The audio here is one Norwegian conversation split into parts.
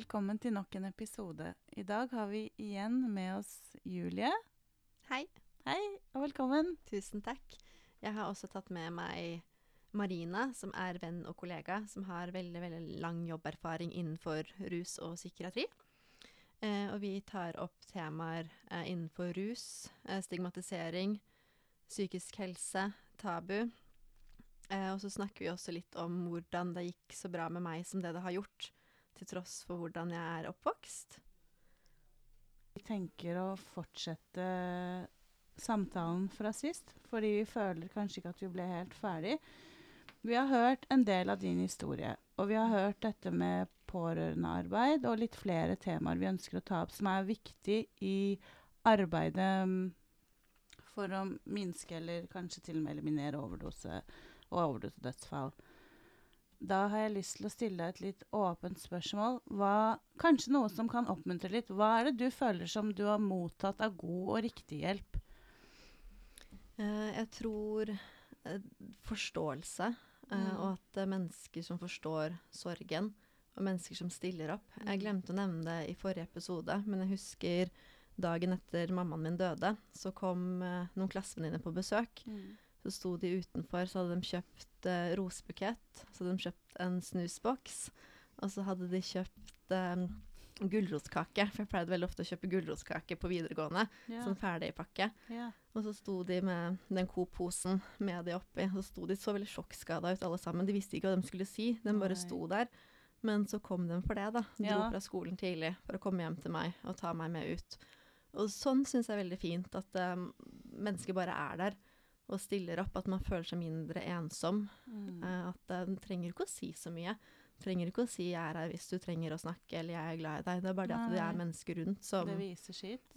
Velkommen til nok en episode. I dag har vi igjen med oss Julie. Hei. Hei, og velkommen. Tusen takk. Jeg har også tatt med meg Marina, som er venn og kollega, som har veldig, veldig lang jobberfaring innenfor rus og psykiatri. Eh, og vi tar opp temaer eh, innenfor rus, eh, stigmatisering, psykisk helse, tabu. Eh, og så snakker vi også litt om hvordan det gikk så bra med meg som det det har gjort, til tross for hvordan jeg er oppvokst. Vi tenker å fortsette samtalen fra sist, fordi vi føler kanskje ikke at vi ble helt ferdig. Vi har hørt en del av din historie, og vi har hørt dette med pårørendearbeid og litt flere temaer vi ønsker å ta opp som er viktig i arbeidet mm, for å minske eller kanskje til og med eliminere overdose og overdosedødsfall. Da har jeg lyst til å stille deg et litt åpent spørsmål. Hva, kanskje noe som kan oppmuntre litt. Hva er det du føler som du har mottatt av god og riktig hjelp? Eh, jeg tror eh, forståelse, eh, Mm. og at det er mennesker som forstår sorgen, og mennesker som stiller opp. Jeg Mm. glemte å nevne det i forrige episode, men jeg husker dagen etter mammaen min døde, så kom noen klassevenninner på besøk. Så sto de utenfor, så hadde de kjøpt eh, rosebukett, så hadde de kjøpt en snusboks, og så hadde de kjøpt um, gulrotkake, for jeg pleide veldig ofte å kjøpe gulrotkake på videregående, Ja. sånn ferdigpakke. ja. Og så sto de med den Coop-posen med de oppi. Så sto de så veldig sjokkskada ut alle sammen. De visste ikke hva de skulle si. De bare Nei. sto der. Men så kom de for det, da. Dro Ja. fra skolen tidlig for å komme hjem til meg og ta meg med ut. Og sånn syns jeg er veldig fint, at um, mennesker bare er der og stiller opp. At man føler seg mindre ensom. Mm. Eh, at en trenger ikke å si så mye. Trenger ikke å si 'jeg er her hvis du trenger å snakke', eller 'jeg er glad i deg'. Det er bare det at det er mennesker rundt som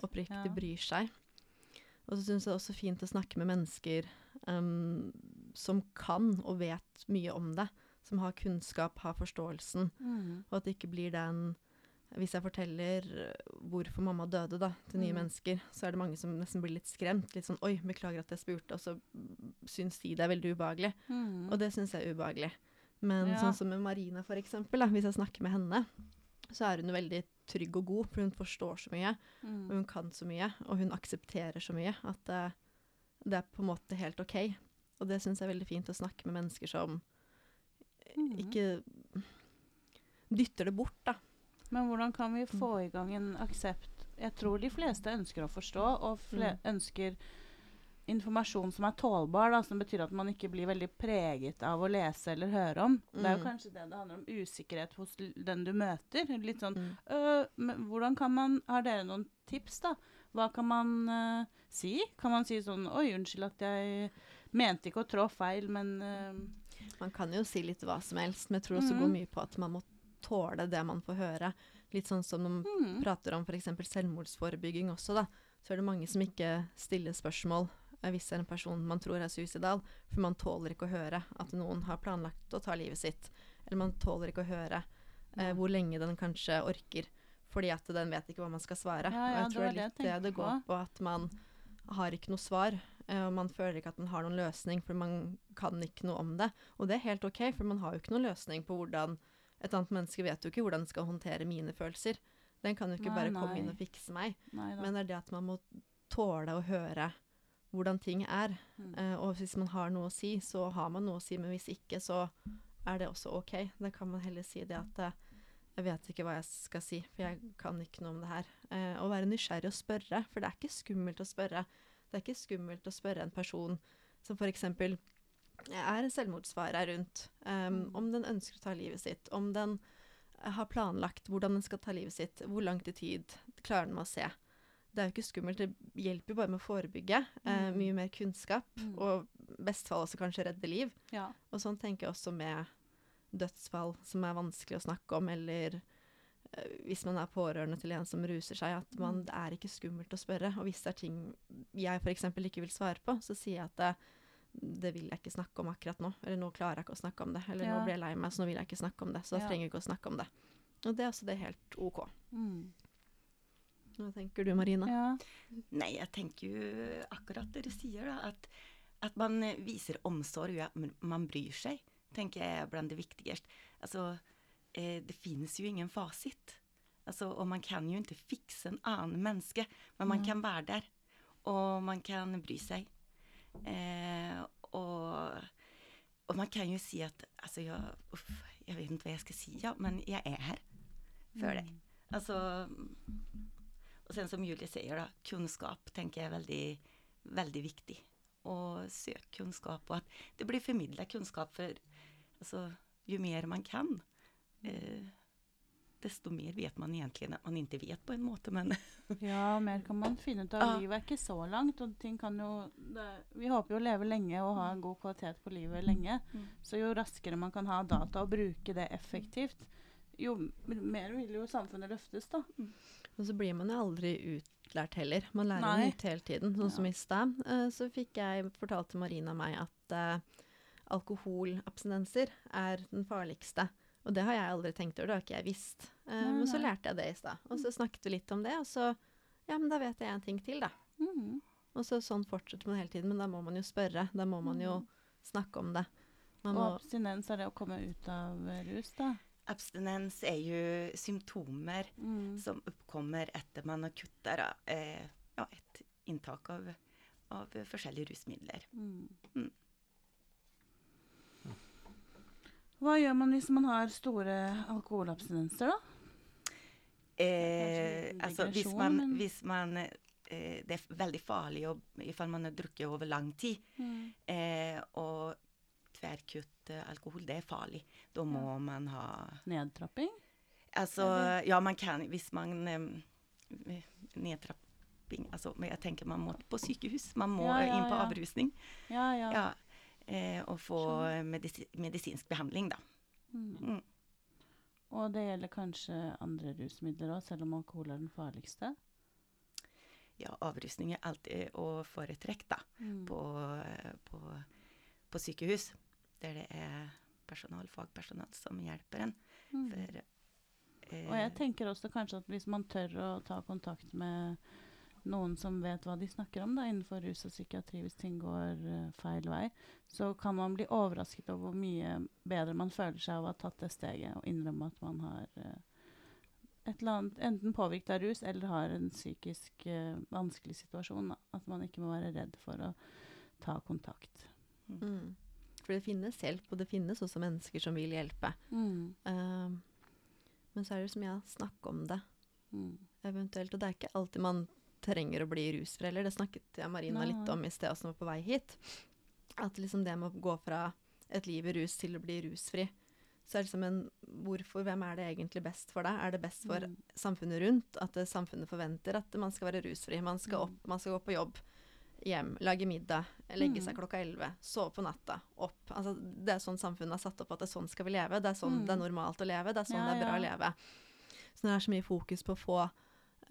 oppriktig Ja. bryr seg. Og så syns jeg det er også fint å snakke med mennesker um, som kan og vet mye om det. Som har kunnskap, har forståelsen. Mm. Og at det ikke blir den Hvis jeg forteller uh, hvorfor mamma døde da, til nye Mm. mennesker, så er det mange som nesten blir litt skremt. Litt sånn 'oi, beklager at jeg spurte', og så syns de det er veldig ubehagelig. Mm. Og det syns jeg er ubehagelig. Men Ja. sånn som med Marina, for eksempel, da, hvis jeg snakker med henne, så er hun veldig trygg og god, for hun forstår så mye. Mm. Og hun kan så mye, og hun aksepterer så mye at eh, det er på en måte helt OK. Og det syns jeg er veldig fint å snakke med mennesker som Mhm. ikke dytter det bort, da. Men hvordan kan vi Mm. få i gang en aksept? Jeg tror de fleste ønsker å forstå, og Mm. ønsker informasjon som er tålbar, da, som betyr at man ikke blir veldig preget av å lese eller høre om. Det er jo Mm. kanskje det det handler om, usikkerhet hos den du møter. Litt sånn Mm. øh, hvordan kan man Har dere noen tips, da? Hva kan man øh, si? Kan man si sånn Oi, unnskyld at jeg mente ikke å trå feil, men øh, Man kan jo si litt hva som helst, men jeg tror også Mhm. går mye på at man må tåle det man får høre. Litt sånn som man mm, prater om f.eks. selvmordsforebygging også, da, så er det mange som ikke stiller spørsmål eh, hvis det er en person man tror er suicidal, for man tåler ikke å høre at noen har planlagt å ta livet sitt. Eller man tåler ikke å høre eh, hvor lenge den kanskje orker, fordi at den vet ikke hva man skal svare. Ja, ja, og jeg tror det det er litt det det går på. på, at man har ikke noe svar. eh, og man føler ikke at man har noen løsning, for man kan ikke noe om det. Og det er helt OK, for man har jo ikke noen løsning på hvordan Et annet menneske vet jo ikke hvordan den skal håndtere mine følelser. Den kan jo ikke Nei, bare komme inn og fikse meg. Nei. Men det er det at man må tåle å høre hvordan ting er. Mm. Uh, og hvis man har noe å si, så har man noe å si, men hvis ikke, så er det også OK. Da kan man heller si det at uh, jeg vet ikke hva jeg skal si, for jeg kan ikke noe om det her. Eh, å være nysgjerrig og spørre, for det er ikke skummelt å spørre. Det er ikke skummelt å spørre en person som eksempel er en selvmordsfare rundt, um, om den ønsker å ta livet sitt, om den eh, har planlagt hvordan den skal ta livet sitt, hvor langt i tid klarer den å se. Det er jo ikke skummelt, det hjelper jo bare med å forebygge. Mm. mye mer kunnskap, Mm. og i best fall også kanskje redde liv. Ja. Og sånn tenker jeg også med dødsfall som er vanskelig å snakke om, eller eh, hvis man er pårørende til en som ruser seg, at man, Mm. det er ikke skummelt å spørre. Og hvis det er ting jeg f.eks. ikke vil svare på, så sier jeg at det, vil jeg ikke snakke om akkurat nå. Eller nå klarer jeg ikke å snakke om det. Eller nå Ja. blir jeg lei meg, så nå vil jeg ikke snakke om det. Så da Ja. trenger jeg ikke å snakke om det. Og det er altså det er helt OK. Mm. Hva tenker du, Marina? ja. Nei, jeg tenker jo akkurat dere sier, da. At, at man viser omsorg, at man- man bryr seg. Tenker jeg er blant det viktigste. Altså, eh, det finnes jo ingen fasit. Altså, og man kan jo ikke fikse en annen menneske, men man mm. kan være der. Og man kan bry seg. Eh, og, og man kan jo si at altså, jeg, uff, jeg vet ikke hva jeg skal si, ja, men jeg er her for deg. Mm. Altså, og sen som Julie sier, da, kunnskap tenker jeg er veldig, veldig viktig. Og søk kunnskap, og at det blir formidla kunnskap. For altså, jo mer man kan, eh, desto mer vet man egentlig at man ikke vet, på en måte. Men Ja, mer kan man finne ut av. Ja. Livet er ikke så langt, og ting kan jo det, Vi håper jo å leve lenge og ha en god kvalitet på livet lenge. Mm. Så jo raskere man kan ha data og bruke det effektivt, jo mer vil jo samfunnet løftes, da. Og så blir man jo aldri utlært heller. Man lærer Nei. nytt hele tiden. Sånn som i stad, eh, så fikk jeg fortalte Marina meg at uh, alkoholabstinenser er den farligste. Og det har jeg aldri tenkt over, det har ikke jeg visst. Um, og men så lærte jeg det i stad. Og så snakket vi litt om det, og så Ja, men da vet jeg en ting til, da. Mm. Og så sånn fortsetter man hele tiden, men da må man jo spørre. Da må man jo Mhm. snakke om det. Man Og må abstinens er det å komme ut av eh, rus, da. abstinens er jo symptomer Mm. som oppkommer etter man har kutta eh, ja, et inntak av, av forskjellige rusmidler. Mm. Mm. Hva gjør man hvis man har store alkoholabstinenser, da? Eh, altså, hvis man, men- hvis man eh, Det er veldig farlig å, ifall man har drukket over lang tid. Eh, og tverrkutt alkohol, det er farlig. Da må man ha Nedtrapping? Altså, Eller? ja, man kan Hvis man Nedtrapping Altså, jeg tenker man må på sykehus. Man må Ja, ja, inn på ja. avrusning. Ja, ja. Ja. Eh, og få medisi medisinsk behandling, da. Mm. Mm. Og det gjelder kanskje andre rusmidler òg, selv om alkohol er den farligste? Ja, avrusning er alltid å foretrekke, da. Mm. På, på, på sykehus. Der det er personal, fagpersonal som hjelper en. Mm. For eh, Og jeg tenker også kanskje at hvis man tør å ta kontakt med noen som vet hva de snakker om da, innenfor rus og psykiatri hvis ting går uh, feil vei, så kan man bli overrasket over hvor mye bedre man føler seg av å ha tatt det steget og innrømme at man har uh, et eller annet, enten påvirket av rus eller har en psykisk uh, vanskelig situasjon. Da. At man ikke må være redd for å ta kontakt. mm. For det finnes hjelp, og det finnes også mennesker som vil hjelpe. Mm. Um, men så er det som så mye å snakke om det, Mm. eventuelt. Og det er ikke alltid man trenger å bli rusfri heller. Det snakket jeg Marina litt om i sted som var på vei hit. At liksom det med å gå fra et liv i rus til å bli rusfri, så er det liksom en Hvorfor? Hvem er det egentlig best for deg? Er det best for Mm. samfunnet rundt? At det, samfunnet forventer at man skal være rusfri? Man skal Mm. opp, man skal gå på jobb, hjem, lage middag, legge seg Mm. klokka elleve, sove på natta, opp. Altså, det er sånn samfunnet har satt opp at det er sånn skal vi leve. Det er sånn Mm. det er normalt å leve. Det er sånn Ja, det er bra ja. å leve. Så når det er så mye fokus på å få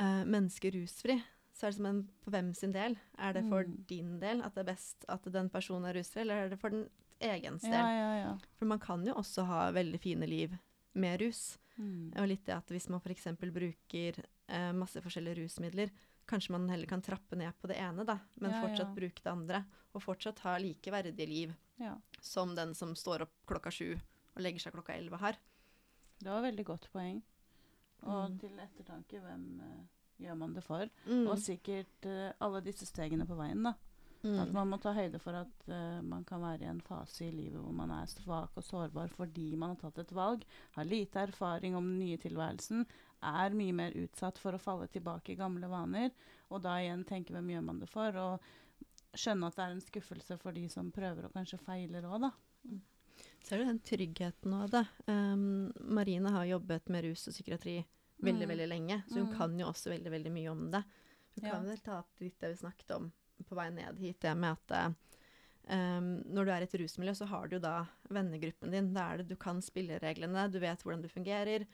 uh, mennesker rusfri, så er det som en For hvem sin del? Er det for Mm. din del at det er best at den personen er rusfri, eller er det for den egens del? Ja, ja, ja. For man kan jo også ha veldig fine liv med rus. Mm. Og litt det at hvis man f.eks. bruker eh, masse forskjellige rusmidler, kanskje man heller kan trappe ned på det ene, da, men fortsatt bruke det andre. Og fortsatt ha likeverdige liv ja. som den som står opp klokka sju og legger seg klokka elleve har. Det var et veldig godt poeng. Og Mm. til ettertanke, hvem eh, gjør man det for? Mm. Og sikkert uh, alle disse stegene på veien, da. At Mm. man må ta høyde for at uh, man kan være i en fase i livet hvor man er svak og sårbar fordi man har tatt et valg, har lite erfaring om den nye tilværelsen, er mye mer utsatt for å falle tilbake i gamle vaner, og da igjen tenke hvem gjør man det for, og skjønne at det er en skuffelse for de som prøver og kanskje feiler òg, da. Mm. Ser du den tryggheten av det. Um, Marine har jobbet med rus og psykiatri veldig, Mm. veldig lenge, så hun Mm. kan jo også veldig, veldig mye om det. Hun kan vel ta opp litt det vi snakket om på vei ned hit, det med at um, når du er i et rusmiljø, så har du da vennegruppen din. Da er det du kan spillereglene, du vet hvordan du fungerer.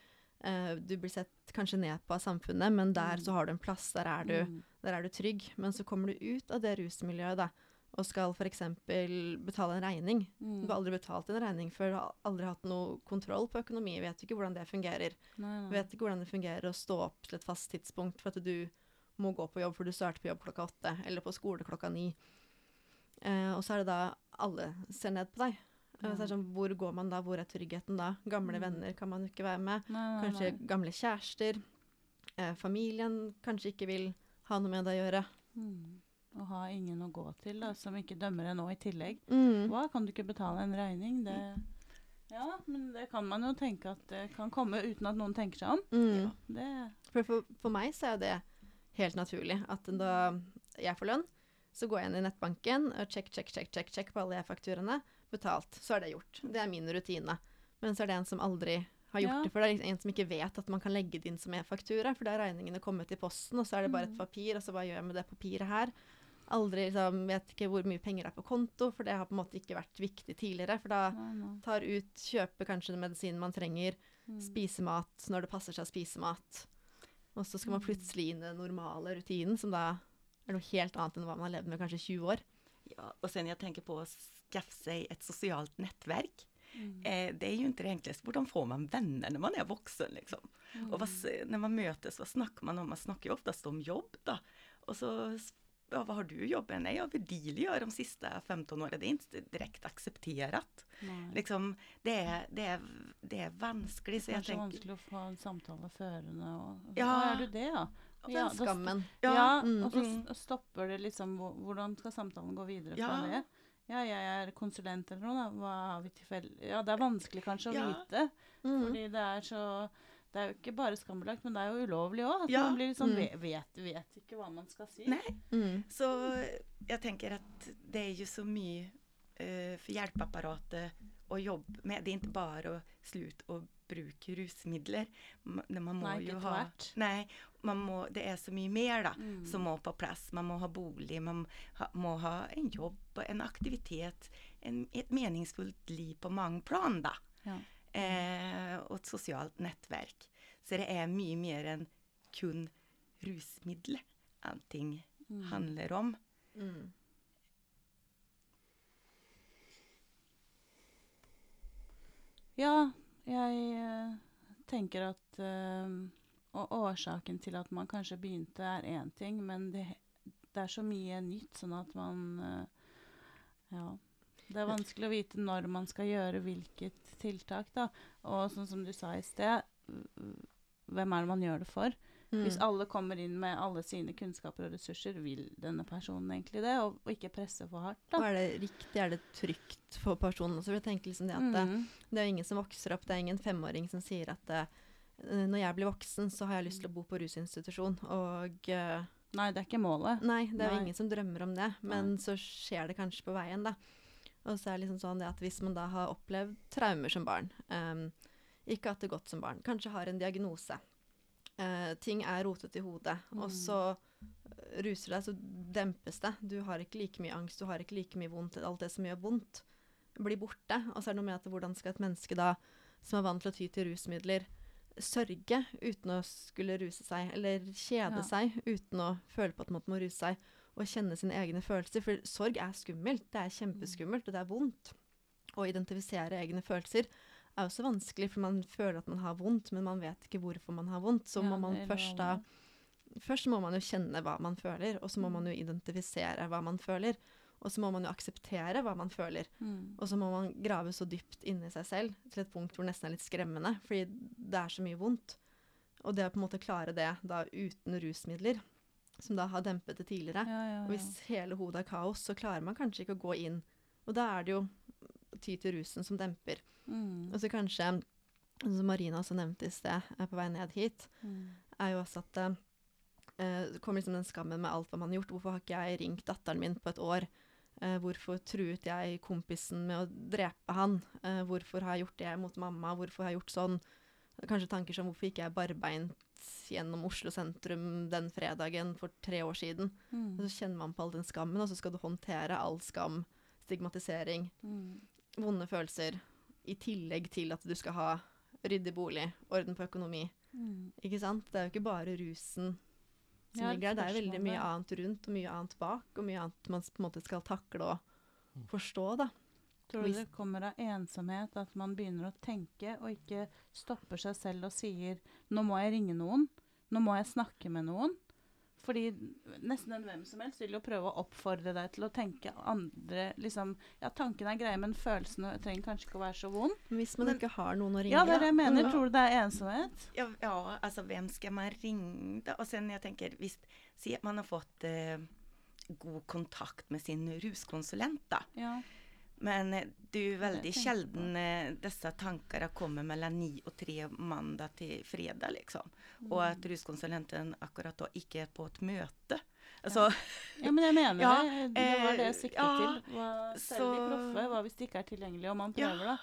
Uh, du blir sett kanskje ned på av samfunnet, men der Mm. så har du en plass. Der er du, der er du trygg. Men så kommer du ut av det rusmiljøet da, og skal f.eks. betale en regning. Mm. Du har aldri betalt en regning før, du har aldri hatt noe kontroll på økonomi, vet ikke hvordan det fungerer. Nei, nei. Vet ikke hvordan det fungerer å stå opp til et fast tidspunkt for at du må gå på jobb for du starter på jobb klokka åtte, eller på skole klokka ni. Eh, og så er det da alle ser ned på deg. Ja. Sånn, hvor går man da? Hvor er tryggheten da? Gamle Mm. venner kan man jo ikke være med. Nei, nei, Kanskje nei. gamle kjærester. Eh, familien kanskje ikke vil ha noe med det å gjøre. Mm. Å ha ingen å gå til da, som ikke dømmer en nå i tillegg. Mm. Hva, kan du ikke betale en regning? Det, ja, men det kan man jo tenke at det kan komme uten at noen tenker seg om. Mm. Det, For, for, for meg så er det helt naturlig at da jeg får lønn, så går jeg inn i nettbanken og check, check, check, check, check på alle fakturaene. Betalt. Så er det gjort. Det er min rutine. Men så er det en som aldri har gjort Ja. det, for det er en som ikke vet at man kan legge det inn som e-faktura, for da er regningene kommet i posten, og så er det bare et Mm. papir, og så hva gjør jeg med det papiret her? Aldri liksom, vet ikke hvor mye penger det er på konto, for det har på en måte ikke vært viktig tidligere. For da nei, nei. tar ut, kjøper kanskje den medisinen man trenger, Mm. spise mat når det passer seg å spise mat. Og så skal man Mm. plutselig inn i den normale rutinen, som da er noe helt annet enn hva man har levd med kanskje 20 år. Ja, og sen jeg tenker på å skaffe seg et sosialt nettverk. Mm. Eh, det er jo ikke det enkleste. Hvordan får man venner når man er voksen? liksom? Mm. Og hva, når man møtes, hva snakker man om? Man snakker jo oftest om jobb da. Og så, ja vad har du jobbat? med? jag gör de sista 15 åren. Det är inte direkt accepterat. Liksom, det är, det är, det är vanskligt. Så jag Kanskje tänker, vanskelig å få en samtale førende. Og, Ja. Er du det, ja? Ja, den da- skammen. Ja, ja, mm, og så mm. stopper det liksom hvor- Hvordan skal samtalen gå videre fra Ja. det? Ja, jeg er konsulent eller noe, da. Hva har vi til felles Ja, det er vanskelig kanskje å Ja. vite. Mm. Fordi det er så Det er jo ikke bare skambelagt, men det er jo ulovlig òg. Ja. Man blir sånn Mm. vet, vet, ikke hva man skal si. Nei. Mm. Så jeg tenker at det er jo så mye uh, for hjelpeapparatet å jobbe med. Det er ikke bare å slutte å bruke rusmidler. Ma- Man må Nei, jo ha, man må, det er så mye mer da, Mm. som må på plass. Man må ha bolig, man ha, må ha en jobb, en aktivitet, en, et meningsfullt liv på mange plan da. Ja. Eh, og et sosialt nettverk. Så det er mye mer enn kun rusmidler allting Mm. handler om. Mm. Ja, jeg eh, tenker at øh, Og årsaken til at man kanskje begynte, er én ting, men det, det er så mye nytt, sånn at man øh, Ja. Det er vanskelig å vite når man skal gjøre hvilket tiltak, da. Og sånn som du sa i sted, hvem er det man gjør det for? Mm. Hvis alle kommer inn med alle sine kunnskaper og ressurser, vil denne personen egentlig det? Og, og ikke presse for hardt, Og da. er det riktig, er det trygt for personen også? For jeg tenker liksom det at Mm. det er jo ingen som vokser opp, det er ingen femåring som sier at det, når jeg blir voksen, så har jeg lyst til å bo på rusinstitusjon. Og eh, Nei, det er ikke målet. Nei, det er jo Nei. ingen som drømmer om det, men så skjer det kanskje på veien, da. Og så er det liksom sånn at hvis man da har opplevd traumer som barn, um, ikke hatt det godt som barn, kanskje har en diagnose, uh, ting er rotet i hodet, og Mm. så ruser ruser deg, så dempes det. Du har ikke like mye angst, du har ikke like mye vondt. Alt det som gjør vondt, blir borte. Og så er det noe med at hvordan skal et menneske da, som er vant til å ty til rusmidler, sørge uten å skulle ruse seg, eller kjede Ja. seg uten å føle på at man må ruse seg, og kjenne sine egne følelser. For sorg er skummelt, det er kjempeskummelt, og det er vondt. Å identifisere egne følelser er også vanskelig, for man føler at man har vondt, men man vet ikke hvorfor man har vondt. Så Ja, må man først da. Først må man jo kjenne hva man føler, og så må man jo identifisere hva man føler. Og så må man jo akseptere hva man føler. Mm. Og så må man grave så dypt inni seg selv til et punkt hvor det nesten er litt skremmende, fordi det er så mye vondt. Og det å på en måte klare det da uten rusmidler, som da har dempet det tidligere Ja, ja, Og hvis hele hodet er kaos, så klarer man kanskje ikke å gå inn. Og da er det jo ty til rusen som demper. Mm. Og så kanskje, som Marina også nevnte i sted, er på vei ned hit, Mm. er jo også at eh, det kommer liksom den skammen med alt hva man har gjort. Hvorfor har ikke jeg ringt datteren min på et år? Eh, hvorfor truet jeg kompisen med å drepe han? Eh, hvorfor har jeg gjort det mot mamma? Hvorfor har jeg gjort sånn? Kanskje tanker som hvorfor ikke jeg barbeint gjennom Oslo sentrum den fredagen for tre år siden? Mm. Og så kjenner man på all den skammen, og så skal du håndtere all skam, stigmatisering, Mm. vonde følelser, i tillegg til at du skal ha ryddig bolig, orden på økonomi. Mm. Ikke sant? Det er jo ikke bare rusen som Ja, ligger der. Det er veldig mye annet rundt, og mye annet bak, og mye annet man på en måte skal takle og forstå, da. Tror du det kommer av ensomhet, at man begynner å tenke og ikke stopper seg selv og sier 'nå må jeg ringe noen', 'nå må jeg snakke med noen'? Fordi nesten en hvem som helst vil jo prøve å oppfordre deg til å tenke andre liksom, Ja, tanken er greie, men følelsen trenger kanskje ikke å være så vond. Men hvis man Men- ikke har noen å ringe, Ja, det er det jeg mener. Ja. Tror du det er ensomhet? Ja, ja, altså hvem skal man ringe, da? Og sen jeg tenker, hvis Si at man har fått eh, god kontakt med sin ruskonsulent da. Ja. Men eh, det er jo veldig sjelden disse tankene kommer mellom ni og tre mandag til fredag liksom. Og at ruskonsulenten akkurat da ikke er på et møte. Altså, ja, men jeg mener Ja, det. Det var det jeg eh, siktet ja, til. Hva, selv de så- proffe, hva hvis det ikke er tilgjengelig, og man Ja. prøver, da?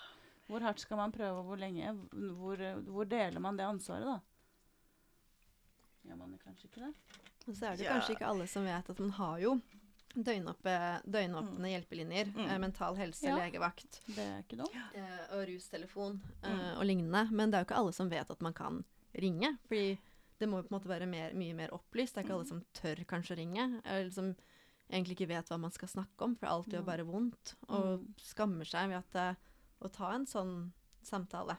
Hvor hardt skal man prøve, og hvor lenge? Hvor, hvor deler man det ansvaret, da? Gjør man det kanskje ikke det? Og så er det Ja. kanskje ikke alle som vet at man har jo døgnåpne hjelpelinjer. Mm. Eh, mental helse, Ja. legevakt eh, og rustelefon eh, Mm. og lignende. Men det er jo ikke alle som vet at man kan ringe. Fordi det må jo på en måte være mer, mye mer opplyst. Det er ikke alle som tør kanskje å ringe. Eller som egentlig ikke vet hva man skal snakke om, for alt gjør Mm. bare vondt. Og Mm. skammer seg ved at å ta en sånn samtale.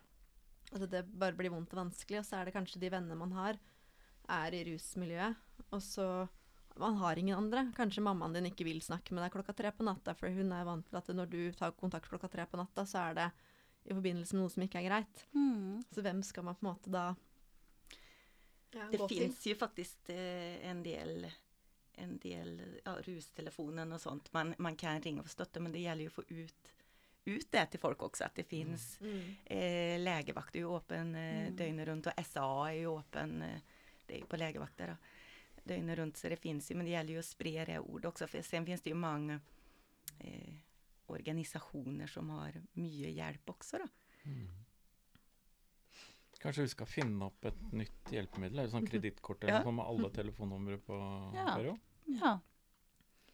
At det bare blir vondt og vanskelig. Og så er det kanskje de vennene man har, er i rusmiljøet. Og så man har ingen andre. Kanskje mammaen din ikke vil snakke med deg klokka tre på natta, for hun er vant til at når du tar kontakt klokka tre på natta, så er det i forbindelse med noe som ikke er greit. Mm. Så hvem skal man på en måte da ja, det gå til? faktisk ju faktiskt eh, en del, en del ja, rustelefonen og sånt man, man kan ringe og støtte, men det gjelder jo å få ut, ut det til folk også, at det fins. Mm. Eh, legevakt er jo åpen eh, døgnet rundt, og SA er jo åpen. eh, det er jo på legevakter då, dygnet rundt, så det finns ju, men det gäller ju att sprida det ordet också för sen finns det ju många eh, organisationer som har mye hjelp også, da. Mm. Kanskje vi skal finne opp et nytt hjelpemiddel? Eller sånn kredittkort Ja. eller noe sånt med alle telefonnumre på Ja. Ja.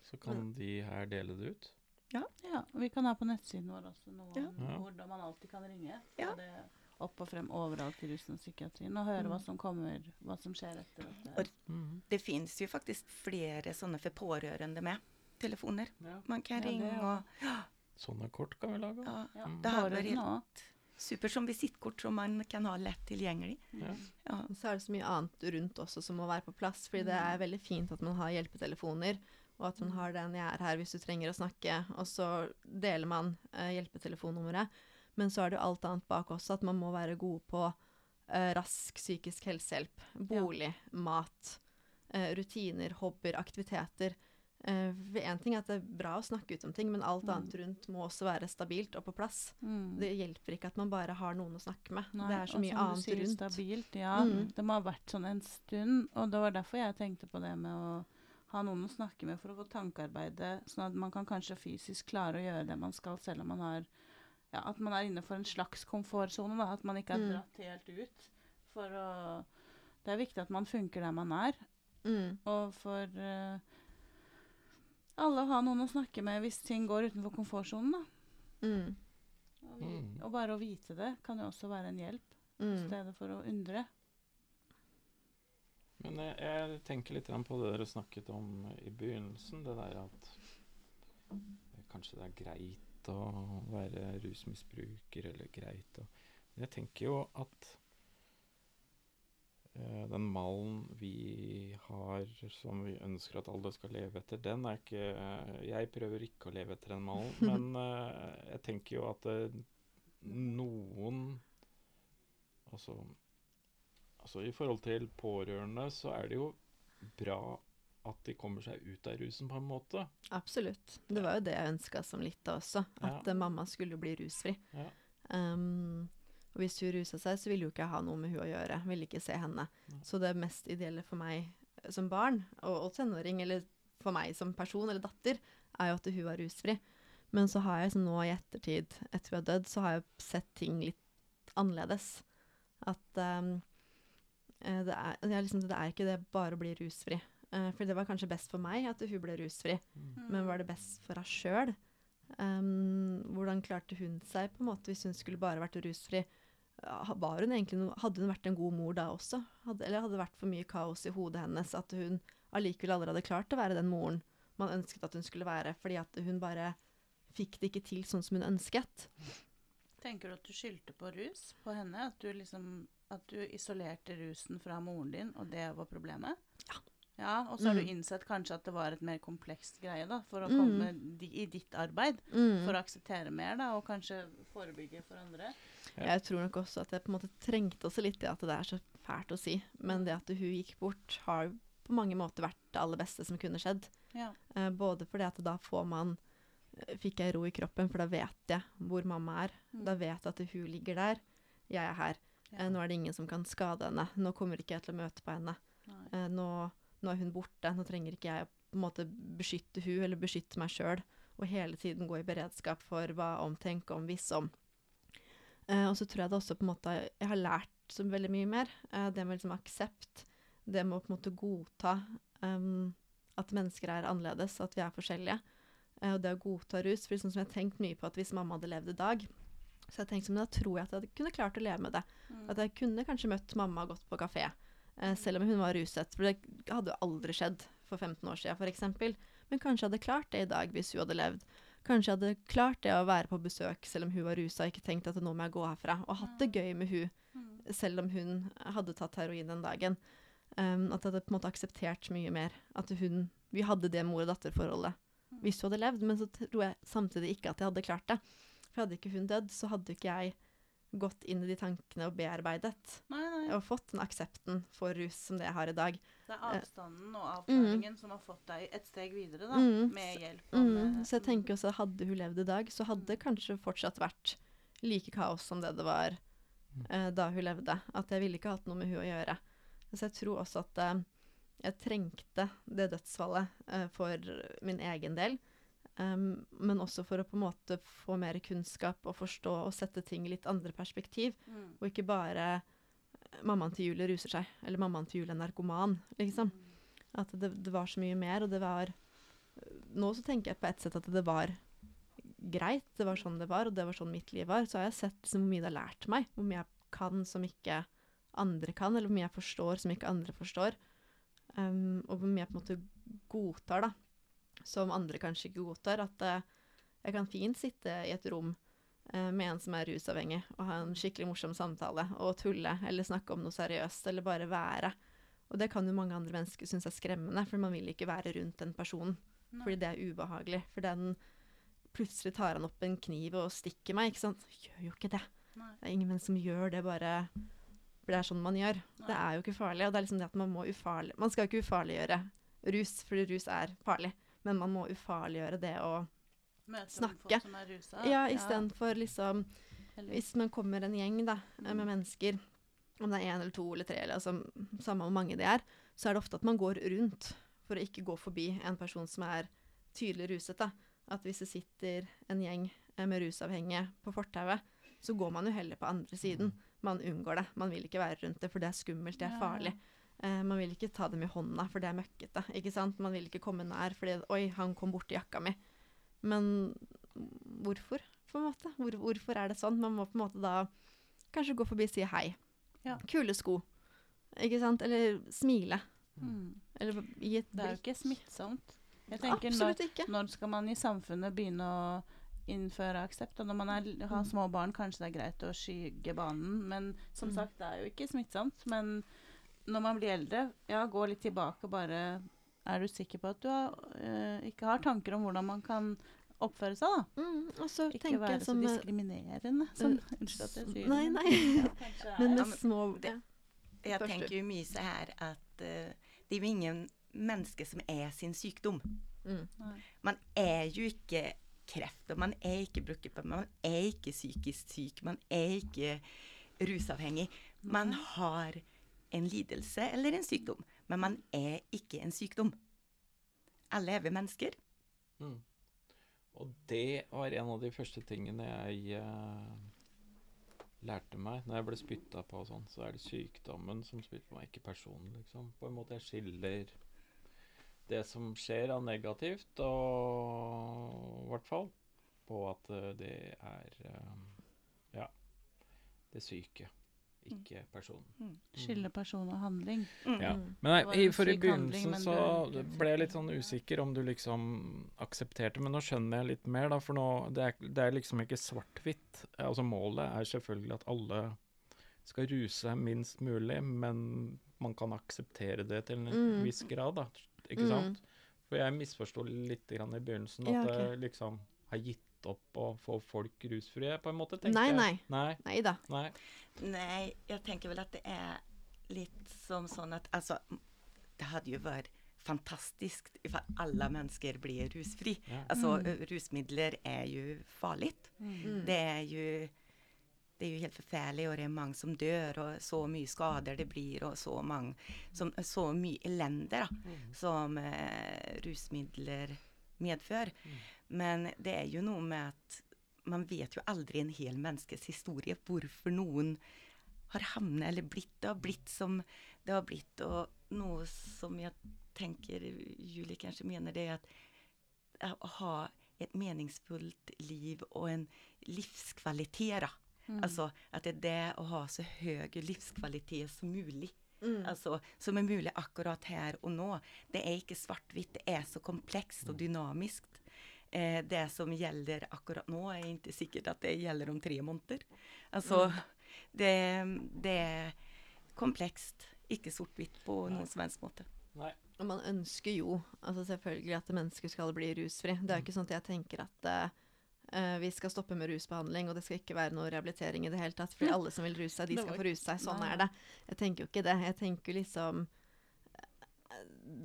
Så kan de her dele det ut. ja. og Vi kan ha på nettsiden vår også noe Ja. om Ja. hvordan man alltid kan ringe. Ja. Det opp og frem overalt i rusen og psykiatrien. Og høre Mm. hva som kommer, hva som skjer etter dette. Mhm. Det fins jo faktisk flere sånne for pårørende med, telefoner. Ja. Man kan Ja, og... ringa och Sånne kort kan vi lage. ja, Ja, Mm. det har vært helt supert super som visittkort som man kan ha lett tilgjengelig. Ja. Ja. Så er det så mye annet rundt også som må være på plass. Fordi det Mm. er veldig fint at man har hjelpetelefoner, og at man Mm. har den 'jeg er her hvis du trenger å snakke', og så deler man eh, hjelpetelefonnummeret. Men så er det jo alt annet bak også, at man må være god på eh, rask psykisk helsehjelp, bolig, mat, eh, rutiner, hobbyer, aktiviteter. Én ting er at det er bra å snakke ut om ting, men alt Mm. annet rundt må også være stabilt og på plass. Mm. Det hjelper ikke at man bare har noen å snakke med. Nei, det er så mye annet sier, rundt. stabilt, ja. Mm. Det må ha vært sånn en stund, og det var derfor jeg tenkte på det med å ha noen å snakke med for å få tankearbeidet, sånn at man kan kanskje fysisk klare å gjøre det man skal, selv om man har ja, At man er innenfor en slags komfortsone, da. At man ikke er Mm. dratt helt ut. For å Det er viktig at man funker der man er, Mm. og for uh, alle å ha noen å snakke med hvis ting går utenfor komfortsonen, da. Mm. Og, vi, Mm. og bare å vite det kan jo også være en hjelp, i Mm. stedet for å undre. Men jeg, jeg tenker litt på det dere snakket om i begynnelsen. Det der at kanskje det er greit å være rusmisbruker, eller greit å Men jeg tenker jo at eh, den malen vi har som vi ønsker at alle skal leve etter, den er ikke Jeg prøver ikke å leve etter den malen, men eh, jeg tenker jo at eh, noen Altså Altså I forhold til pårørende så er det jo bra at de kommer seg ut av rusen på en måte. Absolutt. Det var jo det jeg ønska som lita også, at Ja. eh, mamma skulle bli rusfri. Ja. Um, og hvis hun rusa seg, så ville jo ikke jeg ha noe med hun å gjøre. Ville ikke se henne. Ja. Så det mest ideelle for meg eh, som barn, og, og tenåring, eller for meg som person eller datter, er jo at hun var rusfri. Men så har jeg så nå i ettertid, etter hun har dødd, så har jeg sett ting litt annerledes. At um, eh, det, er, det, er liksom, det er ikke det bare å bli rusfri. Eh, for det var kanskje best for meg at hun ble rusfri. Men var det best for henne sjøl? hvordan klarte hun seg på en måte hvis hun skulle bare vært rusfri? Var hun egentlig no hadde hun vært en god mor da også? Hadde, eller hadde det vært for mye kaos i hodet hennes at hun allikevel aldri hadde klart å være den moren man ønsket at hun skulle være, fordi at hun bare fikk det ikke til sånn som hun ønsket? Tenker du at du skyldte på rus på henne? At du liksom at du isolerte rusen fra moren din, og det var problemet? Ja. Ja, og så har du Mm. innsett kanskje at det var et mer komplekst greie, da, for å Mm. komme di i ditt arbeid. Mm. For å akseptere mer, da, og kanskje forebygge for andre. Ja. Jeg tror nok også at jeg på en måte trengte også litt det at det er så fælt å si. Men det at hun gikk bort, har på mange måter vært det aller beste som kunne skjedd. Ja. Eh, både fordi at da får man eh, Fikk jeg ro i kroppen, for da vet jeg hvor mamma er. Mm. Da vet jeg at hun ligger der. Jeg er her. Ja. Eh, nå er det ingen som kan skade henne. Nå kommer ikke jeg til å møte på henne. Eh, nå, nå er hun borte. Nå trenger ikke jeg på en måte beskytte hun eller beskytte meg sjøl. Og hele tiden gå i beredskap for hva om, tenk om, hvis om. Eh, og så tror jeg det også på en måte Jeg har lært så veldig mye mer. Eh, det med liksom aksept. Det med å på en måte godta um, at mennesker er annerledes, at vi er forskjellige. Eh, og det å godta rus. For liksom som jeg har tenkt mye på at hvis mamma hadde levd i dag, så jeg tenkte, men da tror jeg at jeg kunne klart å leve med det. Mm. At jeg kunne kanskje møtt mamma og gått på kafé, selv om hun var ruset. For det hadde jo aldri skjedd for 15 år siden, f.eks. Men kanskje hadde klart det i dag hvis hun hadde levd. Kanskje hadde klart det å være på besøk selv om hun var rusa og ikke tenkt at nå må jeg gå herfra. Og hatt det gøy med hun Mm. selv om hun hadde tatt heroin den dagen. Um, at jeg hadde på en måte akseptert mye mer. At hun Vi hadde det mor og datter-forholdet hvis hun hadde levd. Men så tror jeg samtidig ikke at jeg hadde klart det. For hadde ikke hun dødd, så hadde ikke jeg gått inn i de tankene og bearbeidet. Nei, nei. Og fått den aksepten for rus som det jeg har i dag. Det er avstanden og avklaringen som har fått deg et steg videre, da. Mm. Med hjelp Mm, med så jeg tenker også hadde hun levd i dag, så hadde det kanskje fortsatt vært like kaos som det det var eh, da hun levde. At jeg ville ikke hatt noe med hun å gjøre. Så jeg tror også at eh, jeg trengte det dødsfallet eh, for min egen del. Um, men også for å på en måte få mer kunnskap og forstå og sette ting i litt andre perspektiv. Mm. Og ikke bare eh, 'mammaen til Julie ruser seg', eller 'mammaen til Julie er narkoman'. liksom. At det, det var så mye mer, og det var Nå så tenker jeg på et sett at det var greit. Det var sånn det var, og det var sånn mitt liv var. Så har jeg sett liksom, hvor mye det har lært meg. Hvor mye jeg kan som ikke andre kan, eller hvor mye jeg forstår som ikke andre forstår. Um, og hvor mye jeg på en måte godtar, da. Som andre kanskje ikke godtar. At uh, jeg kan fint sitte i et rom uh, med en som er rusavhengig, og ha en skikkelig morsom samtale, og tulle, eller snakke om noe seriøst, eller bare være. Og det kan jo mange andre mennesker synes er skremmende, for man vil ikke være rundt den personen. Nei. Fordi det er ubehagelig. For den plutselig tar han opp en kniv og stikker meg, ikke sant. Gjør jo ikke det. Nei. Det er ingen menn som gjør det bare For det er sånn man gjør. Det er jo ikke farlig. Og det er liksom det at man må ufarlig Man skal ikke ufarliggjøre rus, fordi rus er farlig. Men man må ufarliggjøre det å Møte snakke. folk som er rusa. Ja, istedenfor liksom Hvis man kommer en gjeng da, eh, med Mm. mennesker, om det er én eller to eller tre, eller altså, samme hvor mange det er, så er det ofte at man går rundt for å ikke gå forbi en person som er tydelig ruset. Da. At hvis det sitter en gjeng eh, med rusavhengige på fortauet, så går man jo heller på andre siden. Man unngår det. Man vil ikke være rundt det, for det er skummelt, det er farlig. ja. Eh, man vil ikke ta dem i hånda, for det er møkkete. ikke sant? Man vil ikke komme nær, fordi 'oi, han kom borti jakka mi'. Men hvorfor, på en måte? Hvor, hvorfor er det sånn? Man må på en måte da kanskje gå forbi og si hei. Ja. Kule sko. Ikke sant? Eller smile. Mm. Eller gi et Det er jo ikke smittsomt. Jeg tenker når, Absolutt ikke. når skal man i samfunnet begynne å innføre aksept? Og når man er, har Mm. små barn, kanskje det er greit å skygge banen. Men som Mm. sagt, det er jo ikke smittsomt. Men når man blir eldre, ja, gå litt tilbake og bare Er du sikker på at du har, eh, ikke har tanker om hvordan man kan oppføre seg, da? Mm, og Ikke være så eh, diskriminerende. Som, unnskyld at jeg sier Nei, det. nei. Ja, Men med små det-. Jeg Først tenker jo mye her at uh, det er jo ingen menneske som er sin sykdom. mm. Man er jo ikke kreft, og man er ikke brukerpemme, man er ikke psykisk syk, man er ikke rusavhengig. Man har en lidelse eller en sykdom, men man er ikke en sykdom. Alle er vi mennesker. Mm. Og det var en av de første tingene jeg uh, lærte meg når jeg ble spytta på og sånn. Så er det sykdommen som spytter på meg, ikke personen, liksom. På en måte jeg skiller det som skjer av negativt, og i hvert fall på at eh, det er uh, ja, det syke, ikke personen. Skille person og handling. Mm. Ja. Mm. Men nei, i, for i handling, begynnelsen så ble jeg litt sånn usikker om du liksom aksepterte, men nå skjønner jeg litt mer, da, for nå det er, det er liksom ikke svart-hvitt. Altså målet er selvfølgelig at alle skal ruse seg minst mulig, men man kan akseptere det til en Mm. viss grad, da. Ikke Mm. sant? For jeg misforsto litt grann i begynnelsen at Ja, okay. det liksom har gitt opp å få folk rusfrie, på en måte. tenker Nei, jeg. nei. Nei, Nei da. nei. nei, jeg tenker vel at det er litt som sånn at Altså, det hadde jo vært fantastisk ifall alle mennesker blir rusfri. Ja. Altså, Mm. rusmidler er jo farlig. Mm. Det er jo det er jo helt forferdelig, og det er mange som dør, og så mye skader det blir og så mange, som, så mye elende da, mm. som eh, rusmidler medför. Men det er jo noe med at man vet jo aldri en hel menneskes historie. Hvorfor noen har havnet eller blitt. det har blitt som det har blitt. Og noe som jeg tenker Julie kanskje mener, det er at å ha et meningsfullt liv og en livskvalitet da. Mm. Altså at det er det å ha så høy livskvalitet som möjligt. Mm. Altså, som er mulig akkurat her og nå. Det er ikke svart-hvitt, det er så komplekst og dynamisk. Eh, det som gjelder akkurat nå, er ikke sikkert at det gjelder om tre måneder. Altså, det, det er komplekst, ikke sort-hvitt på noen som helst måte. nei. Og man ønsker jo altså selvfølgelig at mennesker skal bli rusfri. Det er jo ikke sånn at jeg tenker at eh, eh, vi skal stoppe med rusbehandling, og det skal ikke være noe rehabilitering i det hele tatt. Fordi alle som vil ruse seg, de skal få ruse seg. Sånn er det. Jeg tenker jo ikke det. Jeg tenker liksom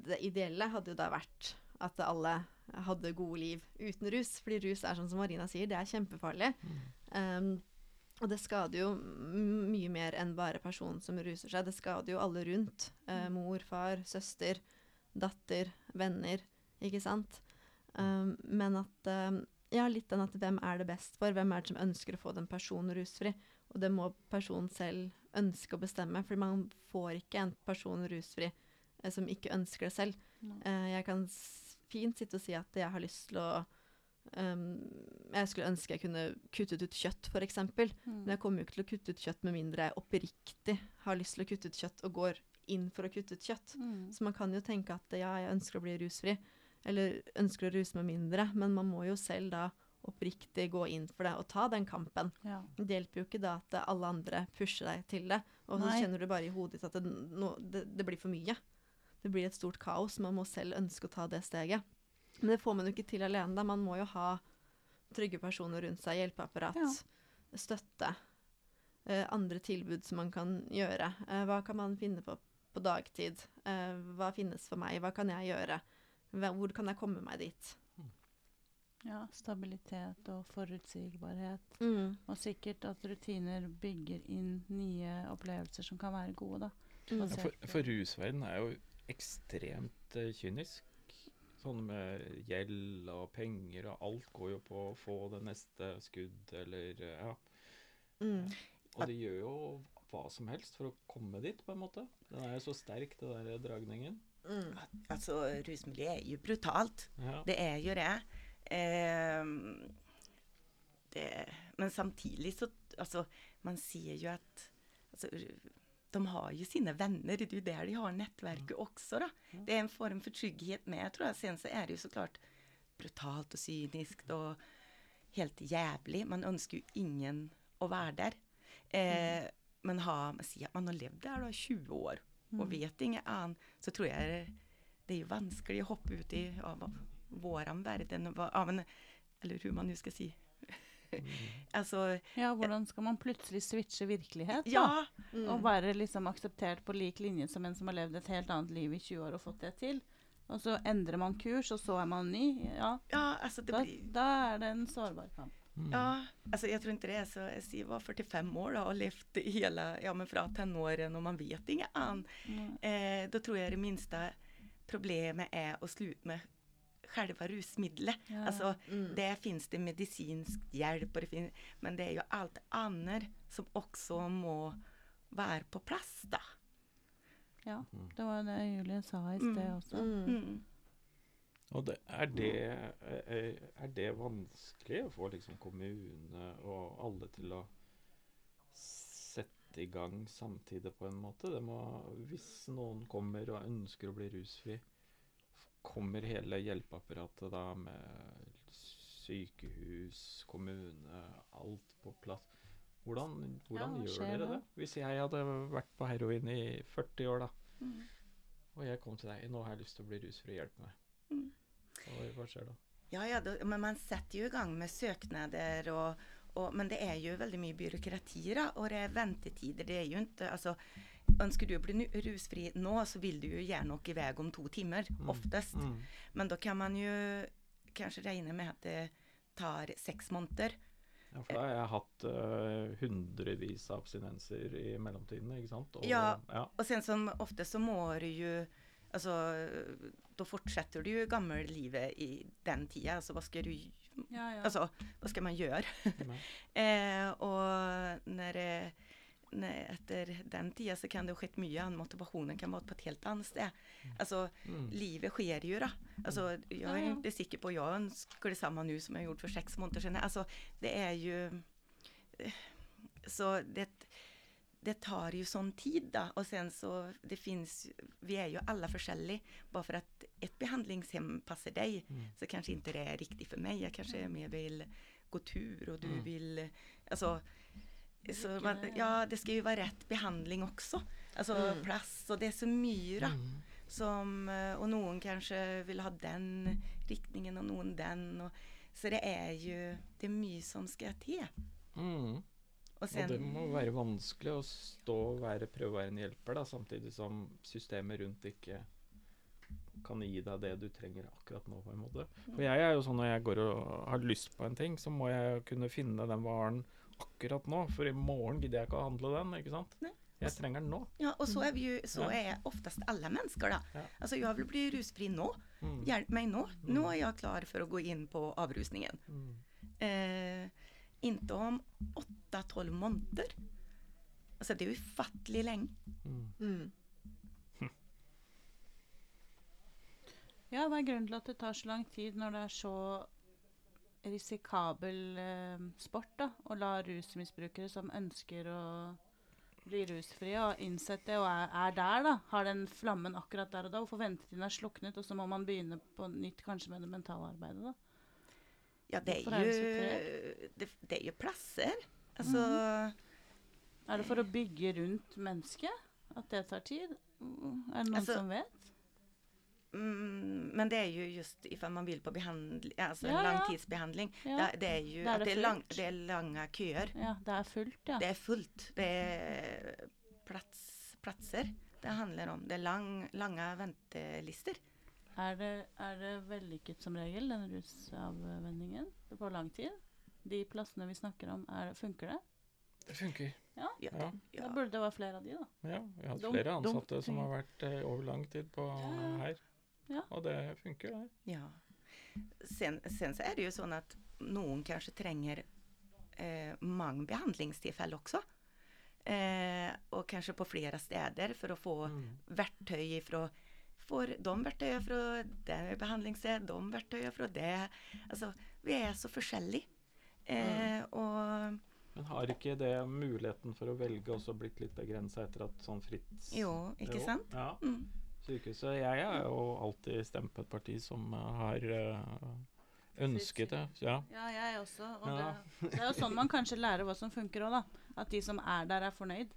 Det ideelle hadde jo da vært at alle hadde gode liv uten rus. Fordi rus er sånn som Marina sier, det er kjempefarlig. Um, og det skader jo mye mer enn bare personen som ruser seg. Det skader jo alle rundt. Eh, mor, far, søster, datter, venner. Ikke sant? Um, men at um, Ja, litt den at hvem er det best for? Hvem er det som ønsker å få den personen rusfri? Og det må personen selv ønske å bestemme, for man får ikke en person rusfri eh, som ikke ønsker det selv. Eh, jeg kan fint sitte og si at jeg har lyst til å um, Jeg skulle ønske jeg kunne kuttet ut kjøtt, f.eks. Mm. Men jeg kommer jo ikke til å kutte ut kjøtt med mindre jeg oppriktig har lyst til å kutte ut kjøtt og går inn for å kutte ut kjøtt. Mm. Så man kan jo tenke at ja, jeg ønsker å bli rusfri, eller ønsker å ruse meg mindre, men man må jo selv da oppriktig gå inn for det og ta den kampen. Ja. Det hjelper jo ikke da at alle andre pusher deg til det, og så Nei. kjenner du bare i hodet ditt at det, no, det, det blir for mye. Det blir et stort kaos. Man må selv ønske å ta det steget. Men det får man jo ikke til alene. da. Man må jo ha trygge personer rundt seg, hjelpeapparat, Ja. støtte. eh, andre tilbud som man kan gjøre. Eh, hva kan man finne på på dagtid? Eh, hva finnes for meg? Hva kan jeg gjøre? Hvor kan jeg komme meg dit? ja. Stabilitet og forutsigbarhet. Mm. Og sikkert at rutiner bygger inn nye opplevelser som kan være gode, da. Mm. Ja, for, for rusverden er jo ekstremt uh, kynisk. Sånn med gjeld og penger og alt går jo på å få det neste skudd eller eh, ja. Mm. Og de gjør jo hva som helst for å komme dit, på en måte. Den er jo så sterk, den der dragningen. Mm. Altså, rusmiljø er jo brutalt. Ja. Det er jo det. Eh, det men samtidig så Altså, man sier jo at altså, De har jo sine venner. Det er jo der de har nettverket også, da. Det er en form for trygghet med, tror jeg. Sen så er det jo så klart brutalt og kynisk og helt jævlig. Man ønsker jo ingen å være der. Eh, men ha, si at man har levd der da 20 år og Mm. vet inget annet, så tror jeg det er jo vanskelig å hoppe ut i av vår verden, av en, eller hur man nå skal si. altså, Ja, hvordan skal man plutselig switche virkelighet, da? ja, Mm. Og være liksom akseptert på lik linje som en som har levd et helt annet liv i 20 år og fått det til. Og så endrer man kurs, og så er man ny. Ja, ja, altså det da, blir da er det en sårbar kamp. Mm. Ja, altså jeg tror ikke det er så Jeg sier, var 45 år da og levd hele Ja, men fra tenåren, og man vet inget annet. Mm. Eh, da tror jeg det minste problemet er å slutte med selve rusmiddelet. Ja. Altså, Mm. Der finnes det medisinsk hjelp, og det finnes, men det er jo alt annet som også må være på plass, da. ja, Mm. det var det Julie sa i Mm. sted også. Og det, er, det, er, er det vanskelig å få liksom kommune og alle til å sette i gang samtidig på en måte? Det må, hvis noen kommer og ønsker å bli rusfri, kommer hele hjelpeapparatet da med sykehus, kommune, alt på plass? Hvordan, hvordan ja, gjør dere det? Hvis jeg hadde vært på heroin i 40 år, da, Mm. og jeg kom til deg Nå har jeg lyst til å bli rusfri, hjelp meg. Mm. Hva, hva skjer da? Ja, ja, da, men man setter jo i gang med søknader og, og Men det er jo veldig mye byråkrati, da, og det er ventetider. Det er jo ikke Altså, ønsker du å bli rusfri nå, så vil du jo gjerne nok i vei om to timer, Mm. oftest. Mm. Men da kan man jo kanskje regne med at det tar seks måneder. Ja, for da har jeg hatt uh, hundrevis av abstinenser i mellomtiden, ikke sant? Og, Ja. ja. Og sen som ofte så må du jo Altså, da fortsetter du gammellivet i den tida. Altså, hva skal du Ja, ja. Altså, hva skal man gjøre? Eh, og når, når, etter den tida så kan det ha skjedd mye annet. Motivasjonen kan være på et helt annet sted. Altså, Mm. livet skjer jo, da. Altså, jeg er ikke sikker på Jeg ønsker det samme nå som jeg gjorde for seks måneder siden. Altså, det er jo eh, Så det, det tar jo sånn tid, da. Og sen så Det fins Vi er jo alle forskjellige. Bare for at et behandlingshem passer deg, Mm. så kanskje ikke det er riktig for meg. Jeg kanskje mer vil gå tur, og du Mm. vil Altså så man, Ja, det skal jo være rett behandling også. Altså Mm. plass, og det er så mye, da. Mm. Som, eh, og noen kanskje vil ha den riktningen, og noen den. Og, så det er jo Det er mye som skal til. Mm. Og Og det må være vanskelig å stå og være, prøve å være en hjelper, da, samtidig som systemet rundt ikke kan gi deg det du trenger akkurat nå. på en måte. For jeg er jo sånn når jeg går og har lyst på en ting, så må jeg kunne finne den varen akkurat nå. For i morgen gidder jeg ikke å handle den, ikke sant? Nei. Jeg trenger den nå. Ja, og så er vi jo Så er er oftest alle mennesker, da. Ja. Altså, jeg vil bli rusfri nå. Mm. Hjelp meg nå. Mm. Nå er jeg klar for å gå inn på avrusningen. Mm. Eh, inte om åtta-tolv måneder. Altså, det er ufattelig lenge. Mm. Mm. Ja, hva er grunnen til at det tar så lang tid når det er så risikabel eh, sport da, å la rusmisbrukere som ønsker å bli rusfrie, og innsett det og er, er der, da, har den flammen akkurat der og da, hvorfor ventetiden er sluknet, og så må man begynne på nytt kanskje med det mentale arbeidet, da? Ja, det er er jo det, det er jo plasser. Altså Er det for å bygge rundt mennesket at det tar tid? Mm, Er det noen Altså, som vet? mm, Men det er jo just ifall man vil på behandling, altså Ja, en langtidsbehandling. Ja. Det, det er jo det er det er, lang, det er lange køer. Ja, det er fullt, ja. Det er fullt. Det er plats, plasser det handler om. Det er lang, lange ventelister. Er det, er det vellykket som regel, den rusavvenningen på lang tid? De plassene vi snakker om, er, funker det? Det funker. Ja, Ja. det, Da ja. burde det være flere av de, da. Ja, vi har hatt flere ansatte som har vært eh, over lang tid på Ja, ja. her. Ja. Og det funker, det. Ja. Sen, sen så er det jo sånn at noen kanskje trenger eh, mange behandlingstilfeller også. Eh, og kanskje på flere steder for å få Mm. verktøy fra Får de verktøyene fra det behandlingsstedet, de verktøyene fra det Altså, vi er så forskjellige. Eh, og Men har ikke det muligheten for å velge også blitt litt begrensa etter at sånn fritt Jo, ikke Jo, sant? Ja. Mm. Sykehuset. Jeg har jo alltid stemt på et parti som eh, har uh, ønsket det. Ja. Ja, jeg også. Og Ja. det, det er jo sånn man kanskje lærer hva som funker òg, da. At de som er der, er fornøyd.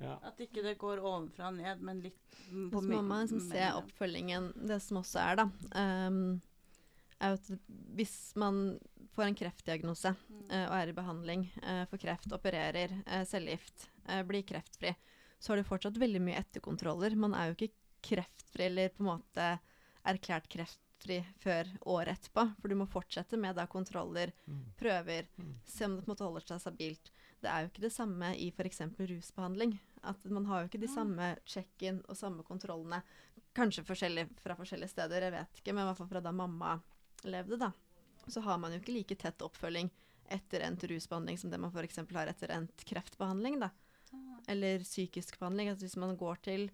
Ja. At ikke det går ovenfra og ned, men litt på Så må man liksom se oppfølgingen. Det som også er, da, um, er at hvis man får en kreftdiagnose Mm. uh, og er i behandling uh, for kreft, opererer, uh, cellegift, blir kreftfri, så har du fortsatt veldig mye etterkontroller. Man er jo ikke kreftfri eller på en måte erklært kreftfri før året etterpå, for du må fortsette med da kontroller, Mm. prøver, Mm. se om det på en måte holder seg stabilt. Det er jo ikke det samme i f.eks. rusbehandling. At Man har jo ikke de samme check-in og samme kontrollene. Kanskje forskjellig fra forskjellige steder, jeg vet ikke, men i hvert fall fra da mamma levde, da. Så har man jo ikke like tett oppfølging etter endt rusbehandling som det man f.eks. har etter endt kreftbehandling, da. Eller psykisk behandling. Altså hvis man går til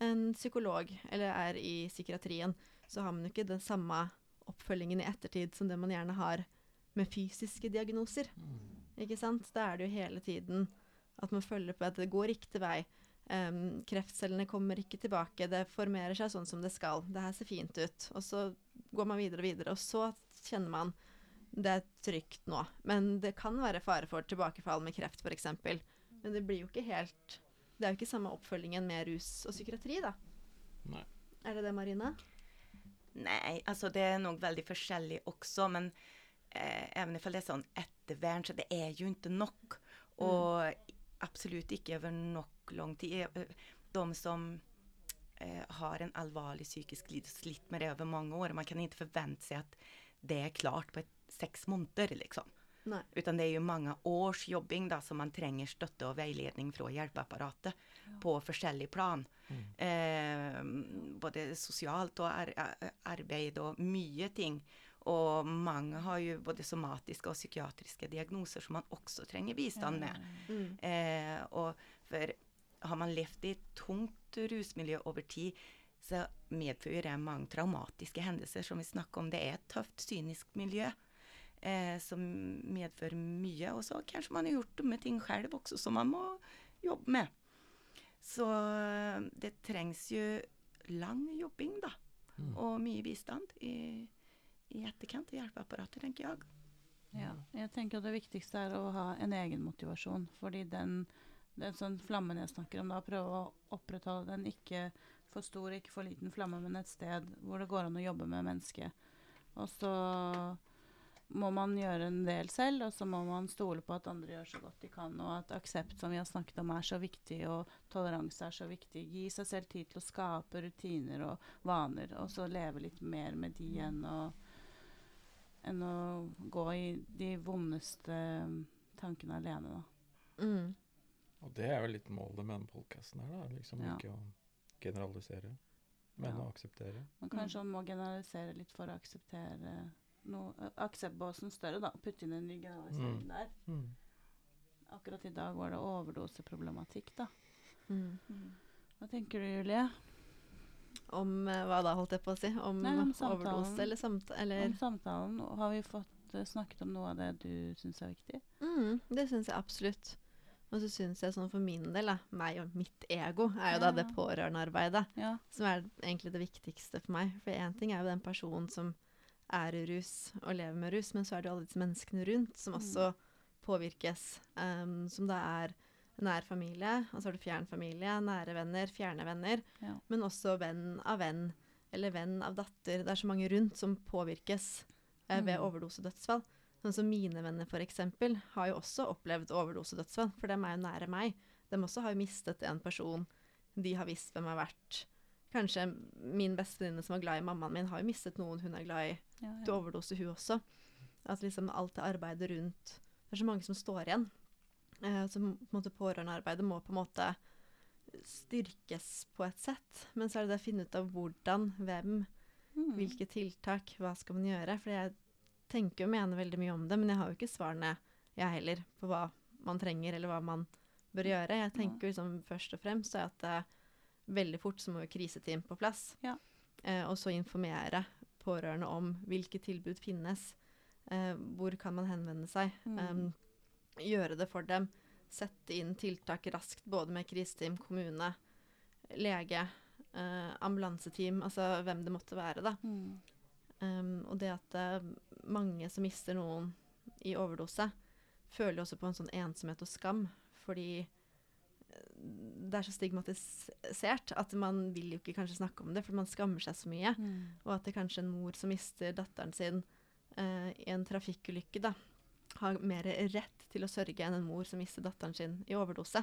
en psykolog eller er i psykiatrien, så har man jo ikke den samme oppfølgingen i ettertid som det man gjerne har med fysiske diagnoser. Mm. Ikke sant? Da er det jo hele tiden at man følger på at det går riktig vei. Um, kreftcellene kommer ikke tilbake, det formerer seg sånn som det skal. Det her ser fint ut. Og så går man videre og videre, og så kjenner man det er trygt nå. Men det kan være fare for tilbakefall med kreft, f.eks. Men det blir jo ikke helt Det er jo ikke samme oppfølgingen med rus og psykiatri, da. Nei. Er det det, Marina? Nei, altså det er nok veldig forskjellig også, men eh, even om det er sånn ettervern, så det er jo ikke nok. Og absolutt ikke over nok lang tid. Eh, De som eh, har en alvorlig psykisk lidelse, slitt med det over mange år, man kan ikke forvente seg at det er klart på et, seks måneder, liksom. Nei. Utan det er jo mange års jobbing da, som man trenger støtte og veiledning fra hjelpeapparatet på forskjellig plan. Eh, både sosialt og ar ar- arbeid og mye ting. Og mange har jo både somatiske og psykiatriske diagnoser som man også trenger bistand med. Mm. Eh, og for har man levd i et tungt rusmiljø over tid, så medfører det mange traumatiske hendelser, som vi snakker om. Det er et tøft, kynisk miljø eh, som medfører mye. Og så kanskje man har gjort dumme ting selv også, som man må jobbe med. Så eh, det trengs jo lang jobbing, da. Mm. Og mye bistand i, i etterkant i hjelpeapparatet, tenker jeg. Ja, jeg tenker at det viktigste er å ha en egen motivasjon. Fordi den, den sånn flammen jeg snakker om, da, prøve å opprettholde den ikke for stor, ikke for liten flamme, men et sted hvor det går an å jobbe med mennesket. Og så må man gjøre en del selv, og så må man stole på at andre gjør så godt de kan, og at aksept, som vi har snakket om, er så viktig, og toleranse er så viktig. Gi seg selv tid til å skape rutiner og vaner, og så leve litt mer med de enn å enn å gå i de vondeste mm, tankene alene, da. Mm. Og det er jo litt målet med denne podkasten her, da. Liksom Ja. ikke å generalisere, men Ja. å akseptere. Men kanskje man må generalisere litt for å akseptere noe Akseptbåsen større, da. Putte inn en ny generalisering Mm. der. Mm. Akkurat i dag var det overdoseproblematikk, da. Mm. Hva tenker du, Julie? Om eh, hva da, holdt jeg på å si? Om, Nei, om overdose eller samtale... Eller Om samtalen, har vi fått uh, snakket om noe av det du syns er viktig? Mm, det syns jeg absolutt. Og så syns jeg sånn for min del, da, meg og mitt ego, er jo da det Ja. pårørendearbeidet Ja. som er egentlig det viktigste for meg. For én ting er jo den personen som er i rus og lever med rus, men så er det jo alle disse menneskene rundt som Mm. også påvirkes. Um, som da er nær familie, og så har du fjern familie, nære venner, fjerne venner. Ja. Men også venn av venn, eller venn av datter. Det er så mange rundt som påvirkes eh, ved Mm. overdosedødsfall. Sånn som mine venner eksempel, har jo også opplevd overdosedødsfall, for dem er jo nære meg. De også har jo mistet en person de har visst hvem har vært. Kanskje min bestevenninne som var glad i mammaen min, har jo mistet noen hun er glad i Ja, til overdose, hun også. At liksom alt det arbeidet rundt Det er så mange som står igjen. Eh, så på pårørendearbeidet må på en måte styrkes på et sett. Men så er det det å finne ut av hvordan, hvem, Mm. hvilke tiltak, hva skal man gjøre? For jeg tenker og mener veldig mye om det, men jeg har jo ikke svarene, jeg heller, på hva man trenger, eller hva man bør gjøre. Jeg tenker liksom først og fremst at eh, veldig fort så må jo kriseteam på plass. Ja. Eh, og så informere pårørende om hvilke tilbud finnes. Eh, hvor kan man henvende seg? Mm. em, gjøre det for dem. Sette inn tiltak raskt, både med kriseteam, kommune, lege, eh, ambulanseteam, altså hvem det måtte være, da. Mm. Um, og det at eh, mange som mister noen i overdose, føler også på en sånn ensomhet og skam, fordi eh, det er så stigmatisert at man vil jo ikke kanskje snakke om det, for man skammer seg så mye. Mm. Og at det kanskje en mor som mister datteren sin eh, i en trafikkulykke, da, har mer rett til å sørge enn en mor som mister datteren sin i overdose.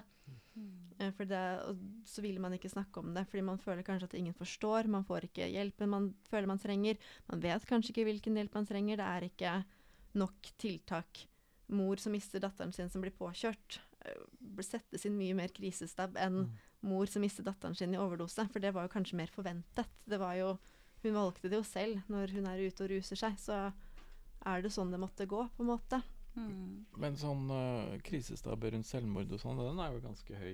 Mm. Eh, for det, og så vil man ikke snakke om det, fordi man føler kanskje at ingen forstår. Man får ikke hjelpen man føler man trenger. Man vet kanskje ikke hvilken hjelp man trenger. Det er ikke nok tiltak. Mor som mister datteren sin som blir påkjørt, eh, settes inn mye mer krisestab enn Mm. mor som mister datteren sin i overdose. For det var jo kanskje mer forventet. Det var jo, hun valgte det jo selv. Når hun er ute og ruser seg, så er det sånn det måtte gå, på en måte. Mm. Men sånn uh, krisestabber rundt selvmord og sånn, den er jo ganske høy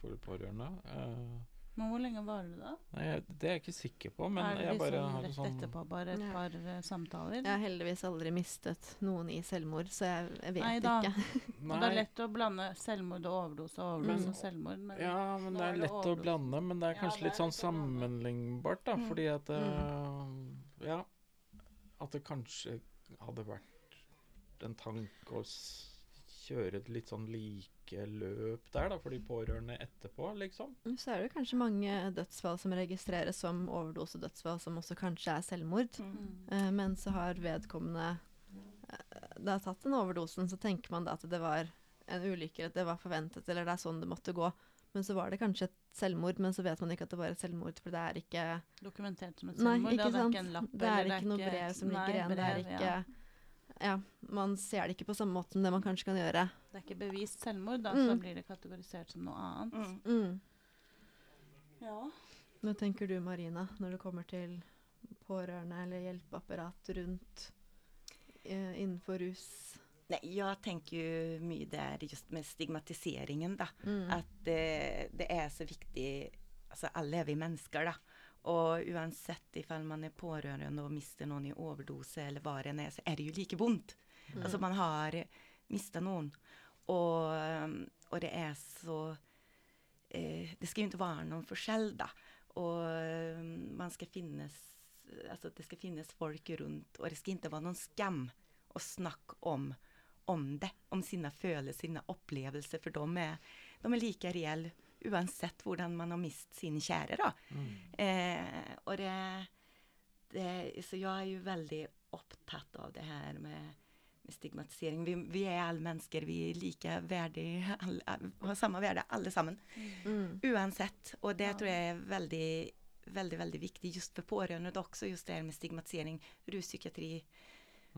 for for pårørende. Uh, Men hvor lenge varer det, da? nei, det er jeg ikke sikker på, men er det jeg bare liksom har rett sånn etterpå bare et Ja. par eh, samtaler? Jeg har heldigvis aldri mistet noen i selvmord, så jeg, jeg vet Nei da. ikke. Nei. det er lett å blande selvmord og overdose og overdose og selvmord. Men Ja, men det er er det lett å blande, men det er Ja, kanskje er litt sånn sammenlignbart, da. Mm. Fordi at eh, Ja. At det kanskje hadde vært en tanke å kjøre et litt sånn like løp der, da, for de pårørende etterpå, liksom? Så er det kanskje mange dødsfall som registreres som overdosedødsfall, som også kanskje er selvmord. Mm. Eh, men så har vedkommende eh, Det har tatt den overdosen, så tenker man da at det var en ulykke, at det var forventet, eller det er sånn det måtte gå. Men så var det kanskje et selvmord, men så vet man ikke at det var et selvmord, for det er ikke Dokumentert som et Nei, selvmord. ikke det er sant. ikke lapp, Det er ikke noe brev som ligger igjen. Det er brev, ikke ja. man ser det ikke på samme måte som det man kanskje kan gjøre. Det er ikke bevist selvmord, da, så Mm. blir det kategorisert som noe annet. Mm. Mm. Ja. Hva tenker du, Marina, når det kommer til pårørende eller hjelpeapparat rundt eh, innenfor rus? Nei, jeg tenker jo mye der just med stigmatiseringen, da. Mm. At eh, det er så viktig Altså, alle er vi mennesker, da. Og uansett om man er pårørende og mister noen i overdose, eller hva det er, så er det jo like vondt. Mm. Altså, man har mista noen. Og, og det er så eh, Det skal jo ikke være noen forskjell, da. Og eh, man skal finnes Altså, det skal finnes folk rundt, og det skal ikke være noen skam å snakke om, om det. Om sine følelser, sine opplevelser, for de er, de er like reelle uansett hvordan man har mist sine kjære, da. Eh, og det, det Så jeg er jo veldig opptatt av det her med, med stigmatisering. Vi, vi er alle mennesker. Vi er like verdige. Alle, har samme verdi, alle sammen. Mm. Uansett. Og det Ja. tror jeg er veldig, veldig veldig viktig just for pårørende også. Just det her med stigmatisering. Ruspsykiatri,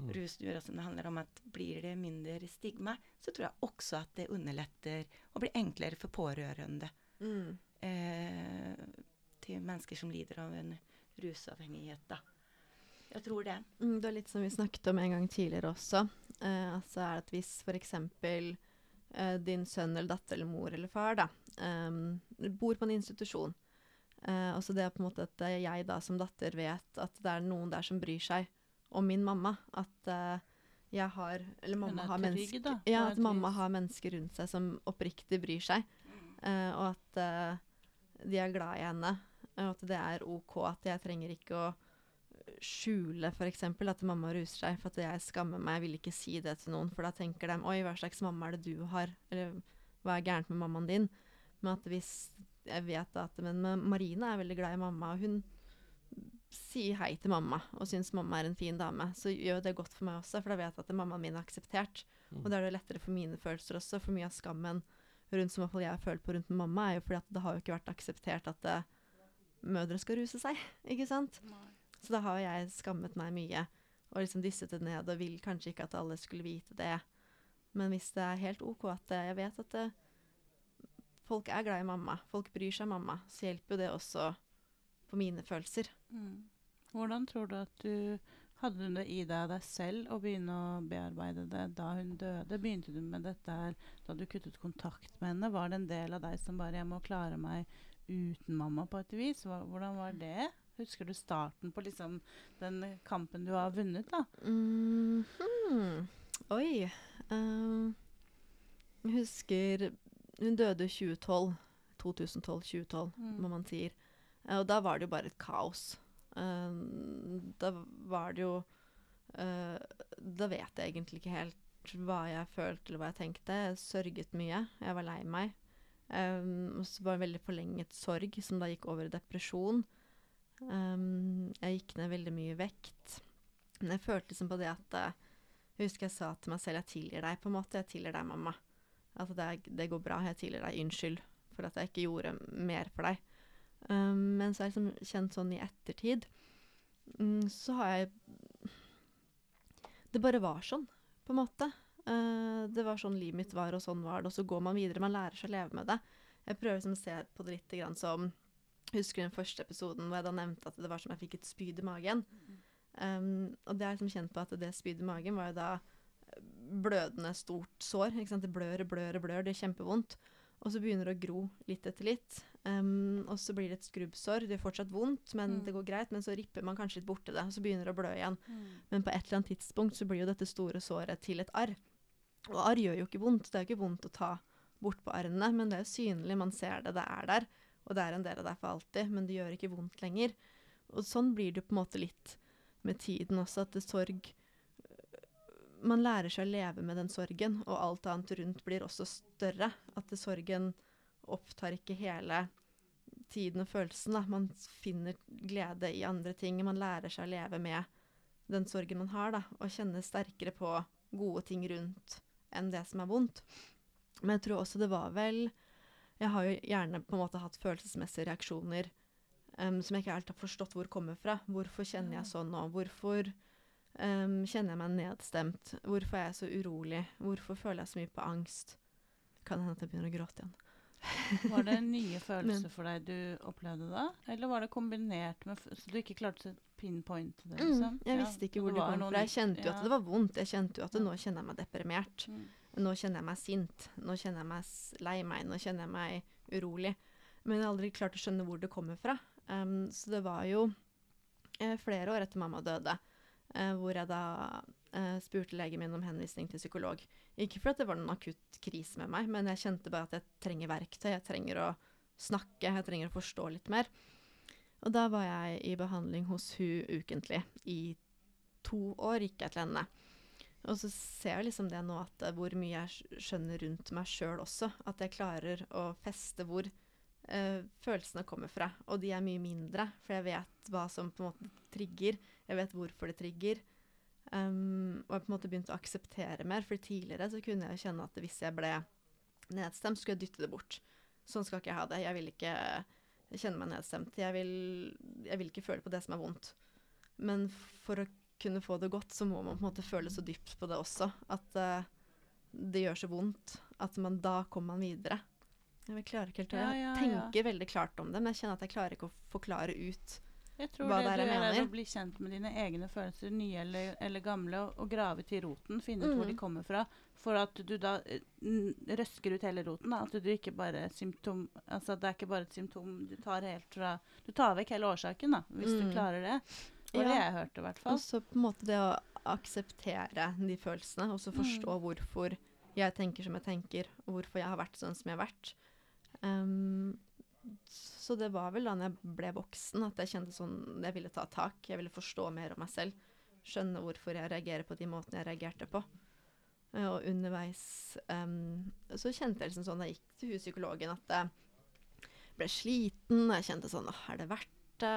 Mm. rusnura som det handler om at blir det mindre stigma, så tror jeg også at det underletter og blir enklere for pårørende Mm. eh, til mennesker som lider av en rusavhengighet. Da. Jeg tror det. Mm, det er litt som vi snakket om en gang tidligere også. Eh, altså er at hvis f.eks. Eh, din sønn eller datter eller mor eller far da, eh, bor på en institusjon, eh, og det er på en måte at jeg da som datter vet at det er noen der som bryr seg om min mamma. At uh, jeg har Eller mamma har trygg, mennesker da, Ja, at mamma har mennesker rundt seg som oppriktig bryr seg. Uh, og at uh, de er glad i henne. Og at det er OK at jeg trenger ikke å skjule f.eks. at mamma ruser seg, for at jeg skammer meg. Jeg vil ikke si det til noen, for da tenker de Oi, hva slags mamma er det du har? Eller hva er gærent med mammaen din? Men at hvis jeg vet at Men Marina er veldig glad i mamma, og hun sier hei til mamma og syns mamma er en fin dame, så gjør det godt for meg også, for da vet jeg at mammaen min er akseptert. Og da er det lettere for mine følelser også, for mye av skammen rundt som jeg har følt på rundt med mamma, er jo fordi at det har jo ikke vært akseptert at det, mødre skal ruse seg, ikke sant? Så da har jeg skammet meg mye og liksom dysset det ned og vil kanskje ikke at alle skulle vite det. Men hvis det er helt OK at eh, jeg vet at det, folk er glad i mamma, folk bryr seg om mamma, så hjelper jo det også på mine følelser. Mm. Hvordan tror du at du Hadde hun det i deg deg selv å begynne å bearbeide det da hun døde? Begynte du med dette her da du kuttet kontakt med henne? Var det en del av deg som bare 'Jeg må klare meg uten mamma', på et vis? Hva, hvordan var det? Husker du starten på liksom den kampen du har vunnet, da? Mm, hmm. Oi. ehm, jeg husker Hun døde 2012. 2012-2012, Mm. må man sier. Eh, og da var det jo bare et kaos. Ehm, da var det jo eh, Da vet jeg egentlig ikke helt hva jeg følte eller hva jeg tenkte. Jeg sørget mye. Jeg var lei meg. Og så var det en veldig forlenget sorg, som da gikk over i depresjon. Jeg gikk ned veldig mye vekt. Men jeg følte liksom på det at eh, Jeg husker jeg sa til meg selv jeg tilgir deg, på en måte. Jeg tilgir deg, mamma. At det, det går bra. Jeg tilgir deg. Unnskyld for at jeg ikke gjorde mer for deg. Um, men så jeg liksom kjent sånn i ettertid um, Så har jeg Det bare var sånn, på en måte. Uh, det var sånn livet mitt var, og sånn var det. Og så går man videre. Man lærer seg å leve med det. Jeg prøver liksom å se på det litt grann som Husker den første episoden hvor jeg da nevnte at det var som jeg fikk et spyd i magen. Um, og det jeg liksom kjent på at det spydet i magen var jo da blødende stort sår. Det blør og blør og blør, det er kjempevondt. Og så begynner det å gro litt etter litt. Um, og så blir det et skrubbsår. Det gjør fortsatt vondt, men Mm. det går greit. Men så ripper man kanskje litt borti det, og så begynner det å blø igjen. Men på et eller annet tidspunkt så blir jo dette store såret til et arr. Og arr gjør jo ikke vondt. Det er jo ikke vondt å ta bort på arrene, men det er jo synlig. Man ser det, det er der. Og det er en del av deg for alltid, men det gjør ikke vondt lenger. Og sånn blir det på en måte litt med tiden også, at det sorg man lærer seg å leve med den sorgen, og alt annet rundt blir også større. At det, sorgen opptar ikke hele tiden og følelsen. Da. Man finner glede i andre ting. Man lærer seg å leve med den sorgen man har, da, og kjenne sterkere på gode ting rundt enn det som er vondt. Men jeg tror også det var vel Jeg har jo gjerne på en måte hatt følelsesmessige reaksjoner um, som jeg ikke helt har forstått hvor kommer fra. Hvorfor kjenner jeg sånn nå? Hvorfor um, kjenner jeg meg nedstemt? Hvorfor er jeg så urolig? Hvorfor føler jeg så mye på angst? Kan hende at jeg begynner å gråte igjen. Var det nye følelser for deg du opplevde da? Eller var det kombinert med Så du ikke klarte å pinpointe det? liksom? Mm, jeg visste ikke ja, hvor det kom fra. Jeg kjente jo ja. at det var vondt. Jeg kjente jo at nå kjenner jeg meg deprimert. Mm. Nå kjenner jeg meg sint. Nå kjenner jeg meg lei meg. Nå kjenner jeg meg urolig. Men jeg har aldri klart å skjønne hvor det kommer fra. Um, så det var jo eh, flere år etter mamma døde, hvor jeg da eh, spurte legen min om henvisning til psykolog. Ikke fordi det var noen akutt krise med meg, men jeg kjente bare at jeg trenger verktøy. Jeg trenger å snakke, jeg trenger å forstå litt mer. Og da var jeg i behandling hos hun ukentlig. I to år gikk jeg til henne. Og så ser jeg liksom det nå, at eh, hvor mye jeg skjønner rundt meg sjøl også. At jeg klarer å feste hvor eh, følelsene kommer fra. Og de er mye mindre, for jeg vet hva som på en måte trigger. Jeg vet hvorfor det trigger. Um, og jeg på en måte begynt å akseptere mer, for tidligere så kunne jeg kjenne at hvis jeg ble nedstemt, skulle jeg dytte det bort. Sånn skal ikke jeg ha det. Jeg vil ikke kjenne meg nedstemt. Jeg vil, jeg vil ikke føle på det som er vondt. Men for å kunne få det godt, så må man på en måte føle så dypt på det også. At uh, det gjør så vondt. At man, da kommer man videre. Jeg klarer ikke helt å Ja, ja, ja. tenker veldig klart om det, men jeg kjenner at jeg klarer ikke å forklare ut. Jeg tror Hva det det er jeg mener. er å bli kjent med dine egne følelser, nye eller, eller gamle, og, og grave til roten. Finne ut hvor de Mhm. kommer fra. For at du da eh, røsker ut hele roten. Da. At du ikke bare symptom Altså det er ikke bare et symptom. Du tar helt fra Du tar vekk hele årsaken, da, hvis du Mm. klarer det. Det var Ja. det jeg hørte, i hvert fall. Og så på en måte det å akseptere de følelsene, og så forstå Mm. hvorfor jeg tenker som jeg tenker, og hvorfor jeg har vært sånn som jeg har vært. Ehm, så det var vel da når jeg ble voksen at jeg kjente sånn Jeg ville ta tak. Jeg ville forstå mer om meg selv. Skjønne hvorfor jeg reagerer på de måtene jeg reagerte på. Eh, Og underveis um, så kjente jeg liksom sånn da jeg gikk til psykologen, at jeg ble sliten. Jeg kjente sånn Åh, er det verdt det?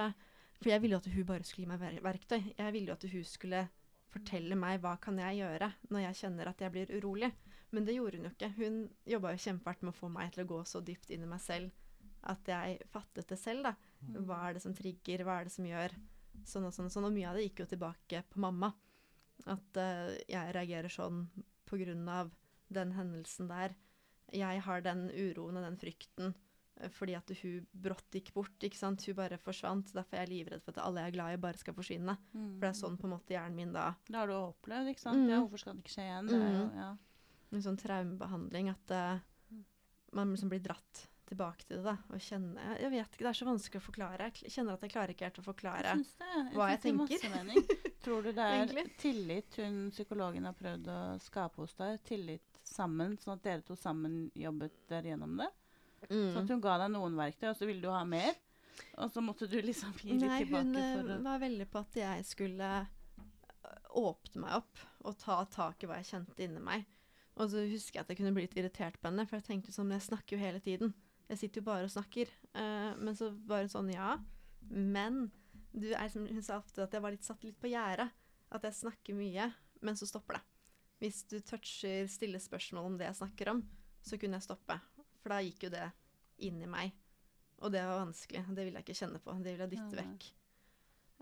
For jeg ville jo at hun bare skulle gi meg ver verktøy. Jeg ville jo at hun skulle fortelle meg hva kan jeg gjøre når jeg kjenner at jeg blir urolig. Men det gjorde hun jo ikke. Hun jobba jo kjempehardt med å få meg til å gå så dypt inn i meg selv at jeg fattet det selv. da. Hva er det som trigger, hva er det som gjør sånn og sånn og sånn. Og mye av det gikk jo tilbake på mamma. At uh, jeg reagerer sånn på grunn av den hendelsen der. Jeg har den uroen og den frykten eh, fordi at hun brått gikk bort. ikke sant? Hun bare forsvant. Derfor er jeg livredd for at alle jeg er glad i, bare skal forsvinne. Mm. For det er sånn på en måte hjernen min da Det har du opplevd, ikke sant? Mm. Ja, hvorfor skal det ikke skje igjen? Det er jo, Mm. ja. En sånn traumebehandling at uh, man liksom blir dratt tilbake til det. da, Og kjenne Jeg, jeg vet ikke, det er så vanskelig å forklare. Jeg kjenner at jeg klarer ikke helt å forklare. Jeg det. hva jeg mening. Tror du det er tillit hun psykologen har prøvd å skape hos deg? Tillit sammen, sånn at dere to sammen jobbet der gjennom det? Sånn at Mm. hun ga deg noen verktøy, og så ville du ha mer? Og så måtte du liksom gi litt Nei, tilbake hun for å var veldig på at jeg skulle eh, åpne meg opp og ta tak i hva jeg kjente inni meg. Og så husker jeg at jeg kunne bli litt irritert på henne, for jeg tenkte sånn Jeg snakker jo hele tiden. Jeg sitter jo bare og snakker. Uh, men så hun sånn Ja, men du er som hun sa ofte, at jeg var litt satt litt på gjerdet. At jeg snakker mye, men så stopper det. Hvis du toucher stille spørsmål om det jeg snakker om, så kunne jeg stoppe. For da gikk jo det inn i meg. Og det var vanskelig. Det ville jeg ikke kjenne på. Det ville jeg dytte ja, vekk.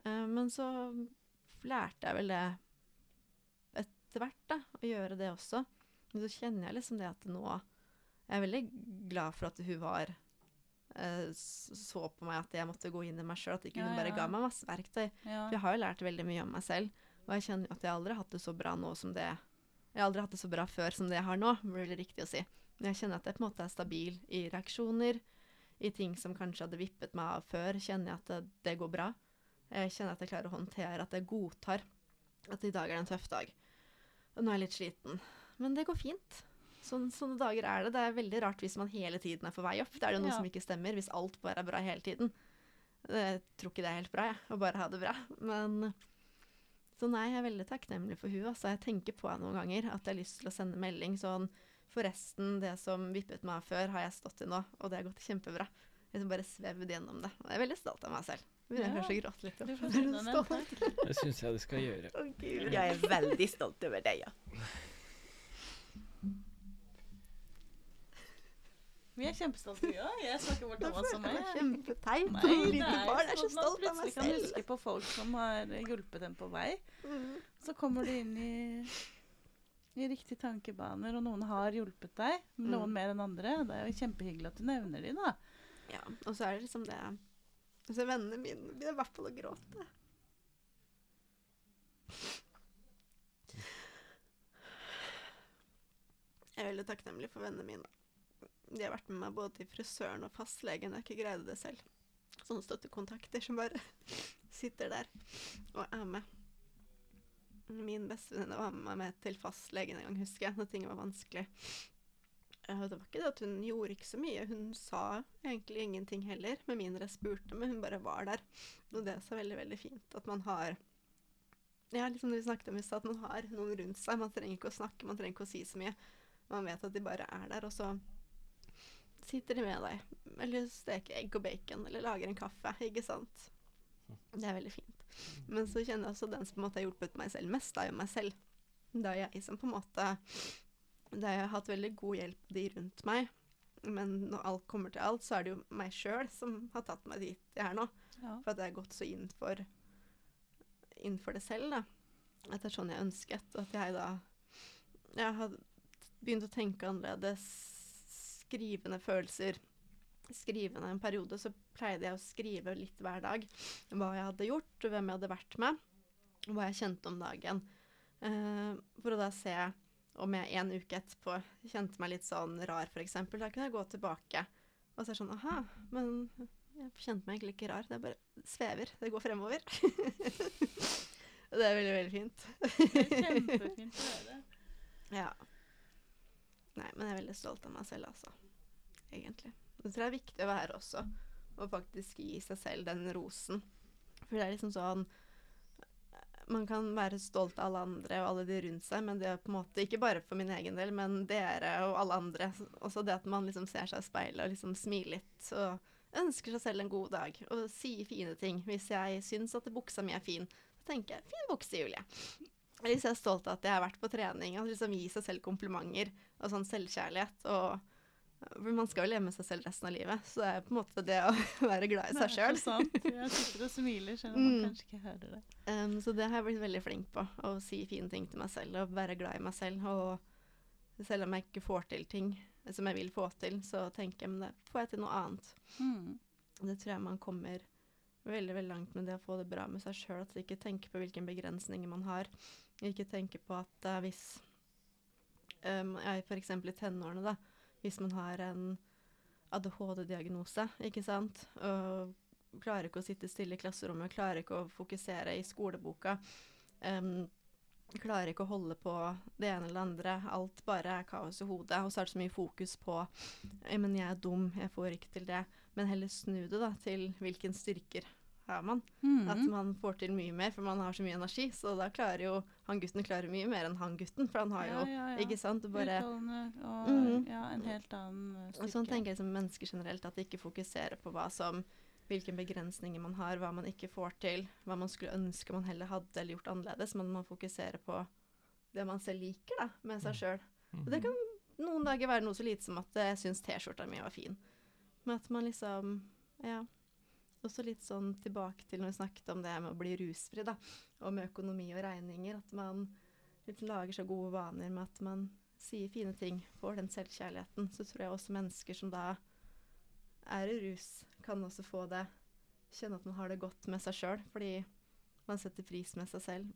Uh, men så lærte jeg vel det etter hvert, da, å gjøre det også. Men så kjenner jeg liksom det at nå Jeg er veldig glad for at hun var eh, så på meg at jeg måtte gå inn i meg sjøl. At ikke Ja, hun bare ja. ga meg masse verktøy. ja. For jeg har jo lært veldig mye om meg selv. Og jeg kjenner at jeg aldri har hatt det så bra nå som det Jeg har aldri hatt det så bra før som det jeg har nå, blir det riktig å si. Men jeg kjenner at jeg på en måte er stabil i reaksjoner. I ting som kanskje hadde vippet meg av før, kjenner jeg at det, det går bra. Jeg kjenner at jeg klarer å håndtere, at jeg godtar at i dag er det en tøff dag. Og nå er jeg litt sliten. Men det går fint. Sånn, sånne dager er det. Det er veldig rart hvis man hele tiden er på vei opp. Det er det noe Ja. som ikke stemmer, hvis alt bare er bra hele tiden. Jeg tror ikke det er helt bra, jeg, å bare ha det bra. Men Så nei, jeg er veldig takknemlig for hun. Altså, jeg tenker på henne noen ganger at jeg har lyst til å sende melding sånn Forresten, det som vippet meg av før, har jeg stått i nå, og det har gått kjempebra. Jeg har bare svevd gjennom det. Og jeg er veldig stolt av meg selv. Begynner Ja. kanskje å gråte litt. Er. Det syns jeg du skal gjøre. Oh, Gud. Jeg er veldig stolt over deg, ja. Vi er kjempestolte, vi òg. Jeg snakker Jeg Thomas og meg kjempeteit Nei, det er barn. Er så sånn stolt av meg plutselig kan huske på folk som har hjulpet dem på vei. Mm. Så kommer du inn i, i riktige tankebaner, og noen har hjulpet deg. Noen Mm. mer enn andre. Det er jo kjempehyggelig at du nevner de, da. Ja, og så er det liksom det Så vennene mine begynner i hvert fall å gråte. Jeg er veldig takknemlig for vennene mine. De har vært med meg både til frisøren og fastlegen Jeg jeg ikke greid det selv. Sånne støttekontakter som bare sitter der og er med. Min bestevenninne var med meg til fastlegen en gang, husker jeg, når ting var vanskelig. Eh, Det var ikke det at hun gjorde ikke så mye. Hun sa egentlig ingenting heller, med mindre jeg spurte, men hun bare var der. Og det er så veldig, veldig fint at man har Ja, liksom det vi snakket om i stad, at man har noen rundt seg. Man trenger ikke å snakke, man trenger ikke å si så mye. Man vet at de bare er der, og så sitter de med deg. Eller steker egg og bacon, eller lager en kaffe, ikke sant. Det er veldig fint. Men så kjenner jeg også den som på en måte har hjulpet meg selv mest, er jo meg selv. Det er jeg som på en måte det har jeg hatt veldig god hjelp de rundt meg. Men når alt kommer til alt, så er det jo meg sjøl som har tatt meg dit jeg er nå. Ja. For at jeg har gått så inn for, inn for det selv, da. At det er sånn jeg ønsket. Og at jeg da Jeg har begynt å tenke annerledes. Skrivende følelser. Skrivende en periode så pleide jeg å skrive litt hver dag. Hva jeg hadde gjort, hvem jeg hadde vært med. Hva jeg kjente om dagen. Uh, for å da se om jeg en uke etterpå kjente meg litt sånn rar, f.eks., da kunne jeg gå tilbake og så er sånn Aha, men jeg kjente meg egentlig ikke rar. Det bare svever. Det går fremover. og det er veldig, veldig fint. Det er kjempefint å høre. Ja. Nei, men jeg er veldig stolt av meg selv, altså. Egentlig. Det tror jeg er viktig å være også. og faktisk gi seg selv den rosen. For det er liksom sånn Man kan være stolt av alle andre og alle de rundt seg, men det er på en måte ikke bare for min egen del, men dere og alle andre. Også det at man liksom ser seg i speilet og liksom smiler litt og ønsker seg selv en god dag og sier fine ting. Hvis jeg syns at buksa mi er fin, så tenker jeg 'fin bukse, Julie'. Hvis jeg er stolt av at jeg har vært på trening, og liksom gi seg selv komplimenter og sånn selvkjærlighet. Og, for man skal jo leve med seg selv resten av livet, så det er på en måte det å være glad i seg sjøl. Jeg sitter og smiler, selv om man Mm. kanskje ikke hører det. Um, så det har jeg blitt veldig flink på, å si fine ting til meg selv og være glad i meg selv. Og selv om jeg ikke får til ting som jeg vil få til, så tenker jeg men det får jeg til noe annet. Mm. Det tror jeg man kommer veldig veldig langt med det å få det bra med seg sjøl. At ikke tenker på hvilke begrensninger man har. Ikke tenke på at uh, hvis um, jeg f.eks. i tenårene, da, hvis man har en ADHD-diagnose, ikke sant, og klarer ikke å sitte stille i klasserommet, klarer ikke å fokusere i skoleboka, um, klarer ikke å holde på det ene eller det andre, alt bare er kaos i hodet, og så er det så mye fokus på men jeg er dum, jeg får ikke til det, men heller snu det da til hvilken styrker har man. Mm. At man får til mye mer, for man har så mye energi. Så da klarer jo han gutten klarer mye mer enn han gutten, for han har jo Ja, ja, ja. Ikke sant? Bare, Utholdende og mm. ja, en helt annen uh, og sånn tenker jeg som mennesker generelt, at de ikke fokuserer på hva som hvilke begrensninger man har, hva man ikke får til, hva man skulle ønske man heller hadde eller gjort annerledes, men man fokuserer på det man selv liker da, med seg sjøl. Og det kan noen dager være noe så lite som at jeg syns T-skjorta mi var fin. Men at man liksom Ja. Også litt sånn tilbake til når vi snakket om det med å bli rusfri, da. Og med økonomi og regninger. At man lager seg gode vaner med at man sier fine ting, får den selvkjærligheten. Så tror jeg også mennesker som da er i rus, kan også få det Kjenne at man har det godt med seg sjøl, fordi man setter pris med seg selv.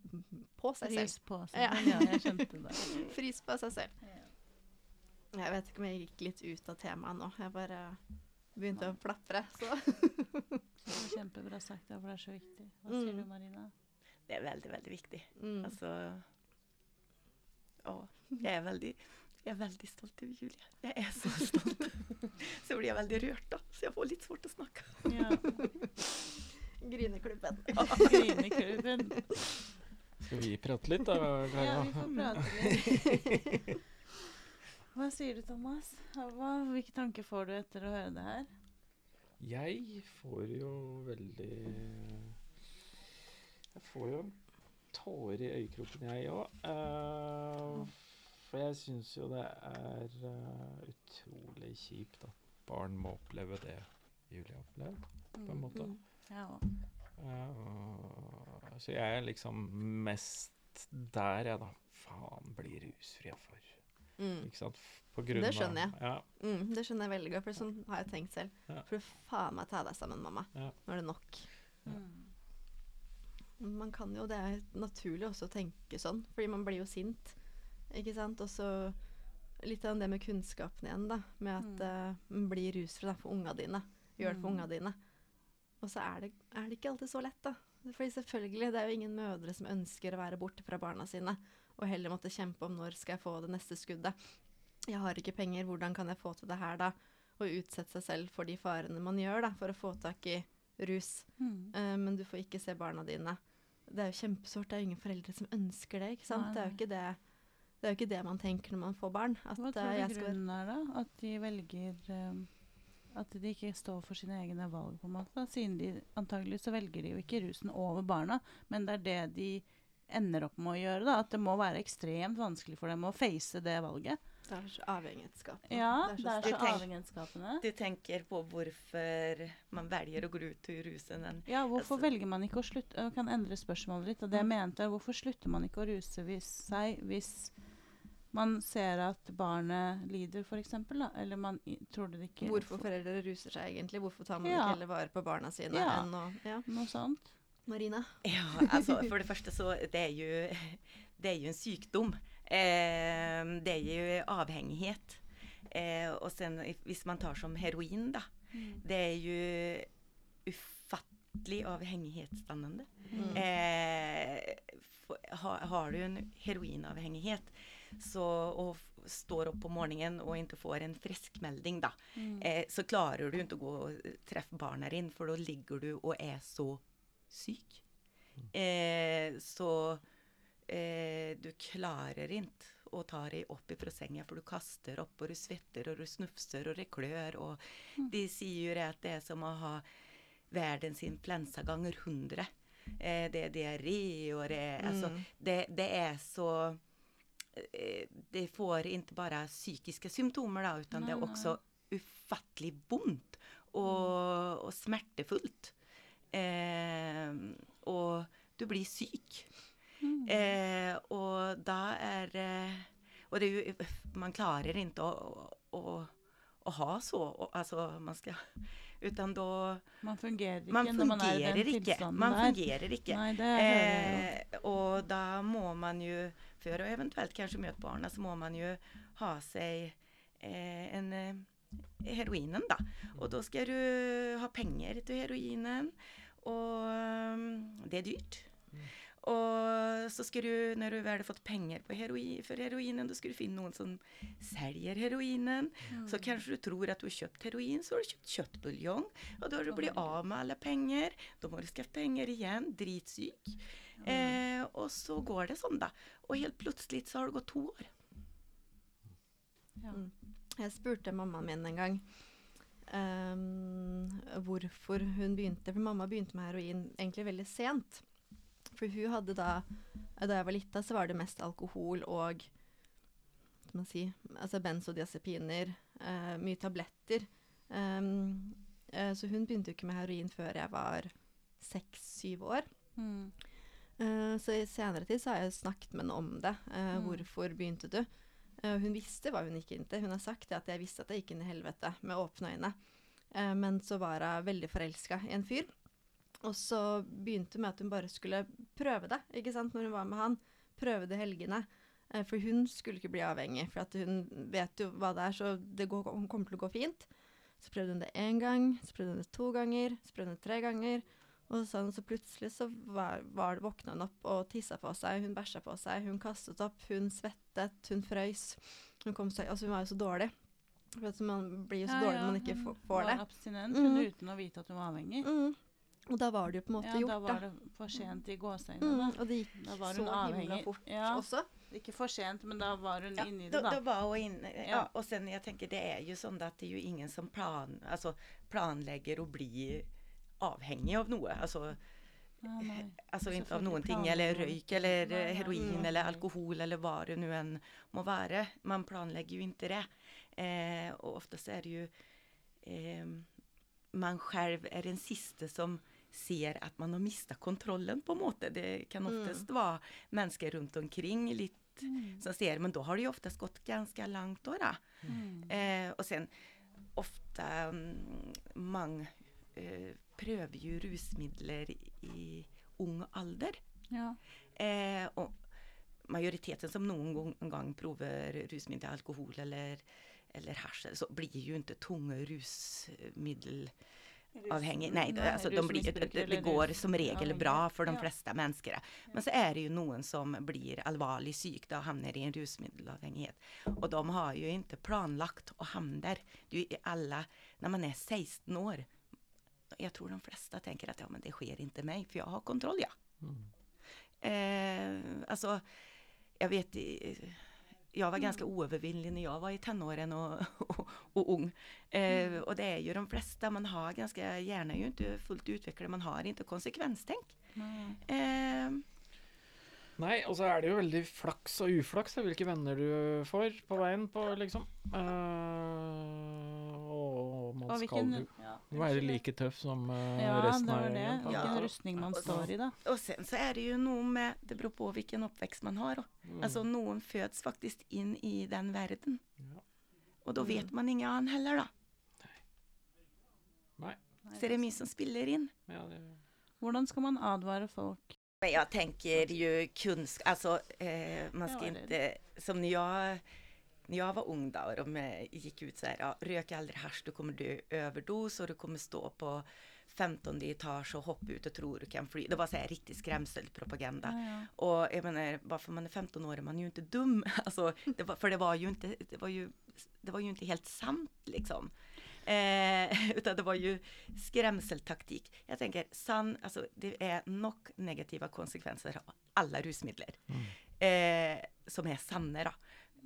På seg selv. Pris på seg. Ja. Ja, jeg skjønte det. Pris på seg selv. Ja. Jeg vet ikke om jeg gikk litt ut av temaet nå. Jeg bare begynte å plapre, så kjempebra sagt, for det er så viktig. Hva Mm. sier du, Marina? Det er veldig, veldig viktig. mm. Altså Å, jeg er veldig jeg er veldig stolt over Julie. Jeg er så stolt. Så blir jeg veldig rørt, da. Så jeg får litt svårt å snakke. Ja. Grineklubben. Gryneklubben. Skal vi prate litt da? Ja, vi får prate litt. Hva sier du, Thomas? Hva, hvilke tanker får du etter å høre det her? Jeg får jo veldig Jeg får jo tårer i øyekroken, jeg òg. for jeg syns jo det er eh, utrolig kjipt at barn må oppleve det Julie har opplevd, på en måte. Mm. Ja, og- Eh, så jeg er liksom mest der, jeg, da. Faen, bli rusfri for. Mm. Ikke sant? F- På grunn Det skjønner jeg. Av, ja, Mm, det skjønner jeg veldig godt, for sånn har jeg tenkt selv. Ja. For faen meg ta deg sammen, mamma. Ja. Nå er det nok. Mm. Man kan jo, Det er naturlig også å tenke sånn, fordi man blir jo sint. Ikke sant? Og så litt av det med kunnskapen igjen, da. Med at Mm. uh, man blir rusfri da, for unga dine. Gjør det for Mm. unga dine. Og så er det, er det ikke alltid så lett, da. Fordi selvfølgelig, det er jo ingen mødre som ønsker å være borte fra barna sine. Og heller måtte kjempe om når skal jeg få det neste skuddet. Jeg har ikke penger, hvordan kan jeg få til det her da? Og utsette seg selv for de farene man gjør da, for å få tak i rus. Mm. Uh, men du får ikke se barna dine. Det er jo kjempesårt. Det er jo ingen foreldre som ønsker det. ikke sant? Det er ikke det det er jo ikke det man tenker når man får barn. At Hva tror jeg du skal grunnen er, da? At de velger um, At de ikke står for sine egne valg, på en måte? Siden de antagelig så velger de jo ikke rusen over barna, men det er det de ender opp med å gjøre. da, At det må være ekstremt vanskelig for dem å face det valget. Det er så avhengighetsskap. Ja, det det er så avhengighetsskapende. Du tenker på hvorfor man velger å gå ut til rusen. den. Ja, hvorfor Altså- velger man ikke å slutte Jeg kan endre spørsmålet litt. Og det jeg Mm. mente, er hvorfor slutter man ikke å ruse hvis, seg hvis man ser at barnet lider, f.eks.? Eller man tror det ikke Hvorfor foreldre ruser seg egentlig? Hvorfor tar man Ja. ikke heller vare på barna sine Ja. enn å Ja. Noe sånt? Marina? Ja, altså for det første så det er jo, det er jo en sykdom. Eh, det er jo avhengighet. Eh, og sen hvis man tar som heroin, da. Det er jo ufattelig avhengighetsdannende. Mm. Eh, for, ha, har du en heroinavhengighet så, og står opp om morgenen og ikke får en friskmelding, da, Mm. eh, så klarer du ikke å gå og treffe barna dine, for da ligger du og er så syk. Eh, så eh, du klarer ikke å ta deg opp fra senga, for du kaster opp, og du svetter, og du snufser, og det klør. Og de sier jo at det er som å ha verdens influensa ganger 100. Eh, det er diaré, og det er altså, Mm. det, det er så eh, Det får ikke bare psykiske symptomer, da, utan det er også ufattelig vondt og, og smertefullt. Eh, og du blir syk. Mm. Eh, og da er eh, Og det er jo Man klarer ikke å, å, å ha så å- Altså, man skal Utan da Man fungerer ikke Man når man er i fungerer den ikke. tilstanden Man der. fungerer ikke. Nei, det. Eh, og da må man jo, for å eventuelt kanskje møte barna, så må man jo ha seg eh, en eh, heroinen, da. Og da skal du ha penger til heroinen, og um, det er dyrt. Og så skal du, når du har fått penger på heroi, for heroinen, du finne noen som selger heroinen. Så kanskje du tror at du har kjøpt heroin, så har du kjøpt kjøttbuljong. Og da har du blitt av med alle penger. Da må du skaffe penger igjen. Dritsyk. Eh, og så går det sånn, da. Og helt plutselig så har det gått to år. Ja. Mm. Jeg spurte mammaen min en gang um, hvorfor hun begynte. For mamma begynte med heroin egentlig veldig sent. For hun hadde da Da jeg var lita, så var det mest alkohol og hva skal man si, altså benzodiazepiner, Uh, mye tabletter. Um, uh, så hun begynte jo ikke med heroin før jeg var seks-syv år. Mm. Uh, så i senere tid så har jeg snakket med henne om det. Eh, Mm. Hvorfor begynte du? Eh, hun visste hva hun gikk inn til. Hun har sagt at jeg visste at jeg gikk inn i helvete med åpne øyne. Eh, men så var hun veldig forelska i en fyr. Og så begynte hun med at hun bare skulle prøve det, ikke sant, når hun var med han. Prøve det helgene. Eh, for hun skulle ikke bli avhengig, for at hun vet jo hva det er, så det går, hun kommer til å gå fint. Så prøvde hun det én gang, så prøvde hun det to ganger, så prøvde hun det tre ganger. Og sånn, så plutselig så var, var det, våkna hun opp og tissa på seg, hun bæsja på seg, hun kastet opp, hun svettet, hun frøys. Hun, kom seg, altså hun var jo så dårlig. For at man blir jo så Ja, dårlig ja, man ikke får, får det. Var abstinent Mm. uten å vite at hun var avhengig. Mm. Og da var det jo på en måte Ja, gjort, da Ja, da. var det for sent i gåseøynene. Mm, og det gikk Da var så himla fort Ja. også. Ikke for sent, men da var hun Ja, inni det, da. da var hun inne. Ja. Ja. Og sen jeg tenker, det er jo sånn at det er jo ingen som plan, altså, planlegger å bli avhengig av noe. Altså, Ja, nei. alltså av noen ting, eller røyk, eller Nei, nei, heroin mm. eller alkohol eller hva det nå enn må være. Man planlegger jo ikke det. Eh, och oftast er det jo eh, man selv er den siste som ser att man har mistat kontrollen på en måte. Det kan Mm. være vara människor runt omkring litt, Mm. som ser, men då har det ju oftast gått ganska långt då. då. Mm. Eh, och sen ofta um, man eh, prövar ju rusmidler i ung ålder. Ja. Eh, och majoriteten som någon gang prøver gång provar rusmedel, alkohol eller, eller hasch så blir ju inte tunga rusmedel avhengig. Nei, det, altså, de blir, det, det, går som regel bra for de fleste mennesker. Men så er det jo noen som blir alvorlig syk og havner i en rusmiddelavhengighet. Og de har jo ikke planlagt å havne der. Du, alle, når man er 16 år, Jeg tror de fleste tenker at ja, men det sker ikke meg, for jeg har kontroll, ja. Mm. Eh, altså, jeg vet, jag var ganska oövervinnlig när jag var i tonåren och, och, och ung. Eh, och det är ju de flesta, man har ganska, hjärnan är ju inte fullt utvecklad, man har inte konsekvenstänk. Eh, Nei, og så er det jo veldig flaks og uflaks da, hvilke venner du får på veien på, liksom. Uh, og man Og skal jo ja, være like tøff som uh, Ja, resten det av var det. gjengen. Hvilken rustning man står i, da. Og sen så er det jo noe med, det beror på hvilken oppvekst man har. Mm. Altså, noen fødes faktisk inn i den verden. Ja. Og då Mm. vet man ingen annen heller da. Nei. Nei. Så det er mye som spiller inn. Ja, det, Hvordan skal man advare folk? Men jag tänker ju kunskap, alltså eh, man ska Ja, det- inte, som när jag, när jag var ung då och de gikk gick ut så här, ja, rök aldrig hasch, du kommer dö överdos och du kommer stå på 15 etage och hoppa ut och tro du kan fly. Det var så här riktig skrämselpropaganda. Ja, ja. Och jag menar, bara för man är 15 år är man ju inte dum. Alltså, det var, för det var ju inte, det var ju, det var ju inte helt sant liksom. Eh, utan det var ju skrämseltaktik. Jag tänker, sann, alltså det är nok negativa konsekvenser av alla rusmidler. mm. Eh, som er sanne. Da.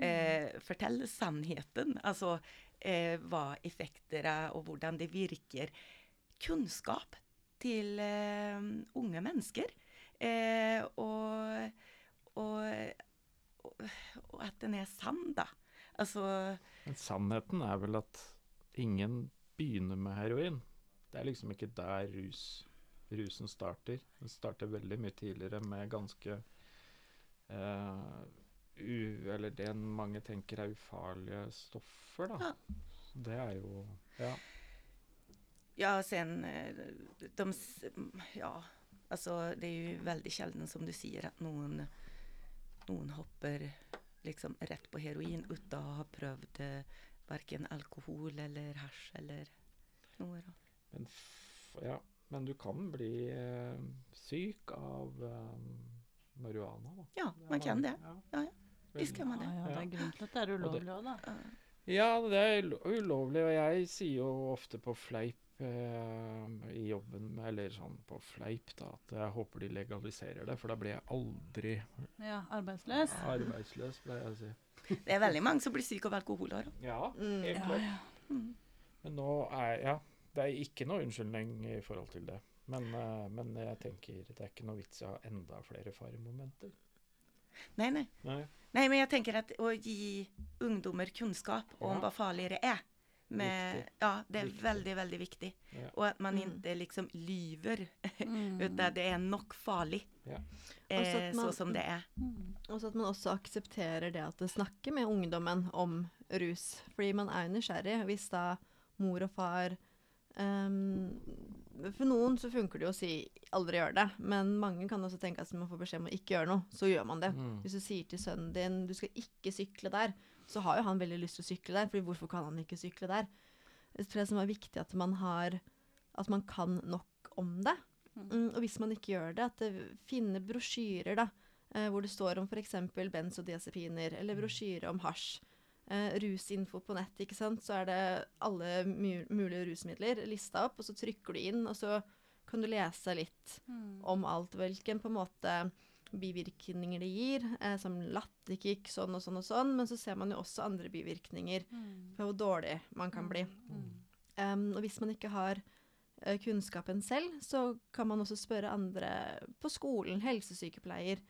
Eh, fortell sannheten. Altså eh, hva effekter er, og hvordan det virker. Kunnskap til eh, unge mennesker. Eh, og, og, og, og at den er sann, da. Altså Men sannheten er vel at ingen begynner med heroin. Det er liksom ikke der rus, rusen starter. Den starter veldig mye tidligere med ganske uh, u, Eller det mange tenker er ufarlige stoffer, da. Ja. Det er jo Ja. Ja, sen eh, de, Ja, altså det er jo veldig sjelden, som du sier, at noen, noen hopper liksom rett på heroin uten å ha prøvd eh, verken alkohol eller hasj eller noe. Da. Men, f ja. Men du kan bli eh, syk av eh, marihuana, da. Ja, man kan det. Ja. Ja, ja. Visst kan man det. Ja, ja, det er grunn til at det er ulovlig òg, da. Ja. Ja, det er ulovlig, og jeg sier jo ofte på fleip eh, i jobben, eller sånn på fleip, da, at jeg håper de legaliserer det, for da blir jeg aldri Ja, arbeidsløs. arbeidsløs, pleier jeg å si. Det er veldig mange som blir syke av alkohol. Ja, Mm. helt Ja, klart. ja. Mm. Men nå er Ja, det er ikke noe unnskyldning i forhold til det. Men, eh, men jeg tenker det er ikke noe vits i å ha enda flere faremomenter. Nei, nei. Nei. nei, men jeg tenker at å gi ungdommer kunnskap om Ja. hva farlig det er, med, ja, det er Viktig. veldig, veldig viktig. Ja. Og at man Mm. ikke liksom lyver, Mm. utan det er nok farlig. Ja. Eh, at man- så som det er. Mm. Og så at man også aksepterer det at det snakker med ungdommen om rus. Fordi man er jo nysgjerrig. Hvis da mor og far um, For noen så funker det jo å si 'aldri gjør det', men mange kan også tenke at man får beskjed om å ikke gjøre noe, så gjør man det. Mm. Hvis du sier til sønnen din 'du skal ikke sykle der', så har jo han veldig lyst til å sykle der, fordi hvorfor kan han ikke sykle der? Jeg tror det som er viktig at man har At man kan nok om det. Mm, og hvis man ikke gjør det, at det finner brosjyrer da, hvor det står om f.eks. benzodiazepiner, eller brosjyre om hasj. Eh, rusinfo på nett, ikke sant. Så er det alle mulige rusmidler lista opp, og så trykker du inn, og så kan du lese litt Mm. om alt. Hvilken på en måte bivirkninger det gir, eh, som latterkick, sånn og sånn og sånn. Men så ser man jo også andre bivirkninger Mm. på hvor dårlig man kan bli. Mm. Um, og hvis man ikke har eh, kunnskapen selv, så kan man også spørre andre på skolen, helsesykepleier, eh,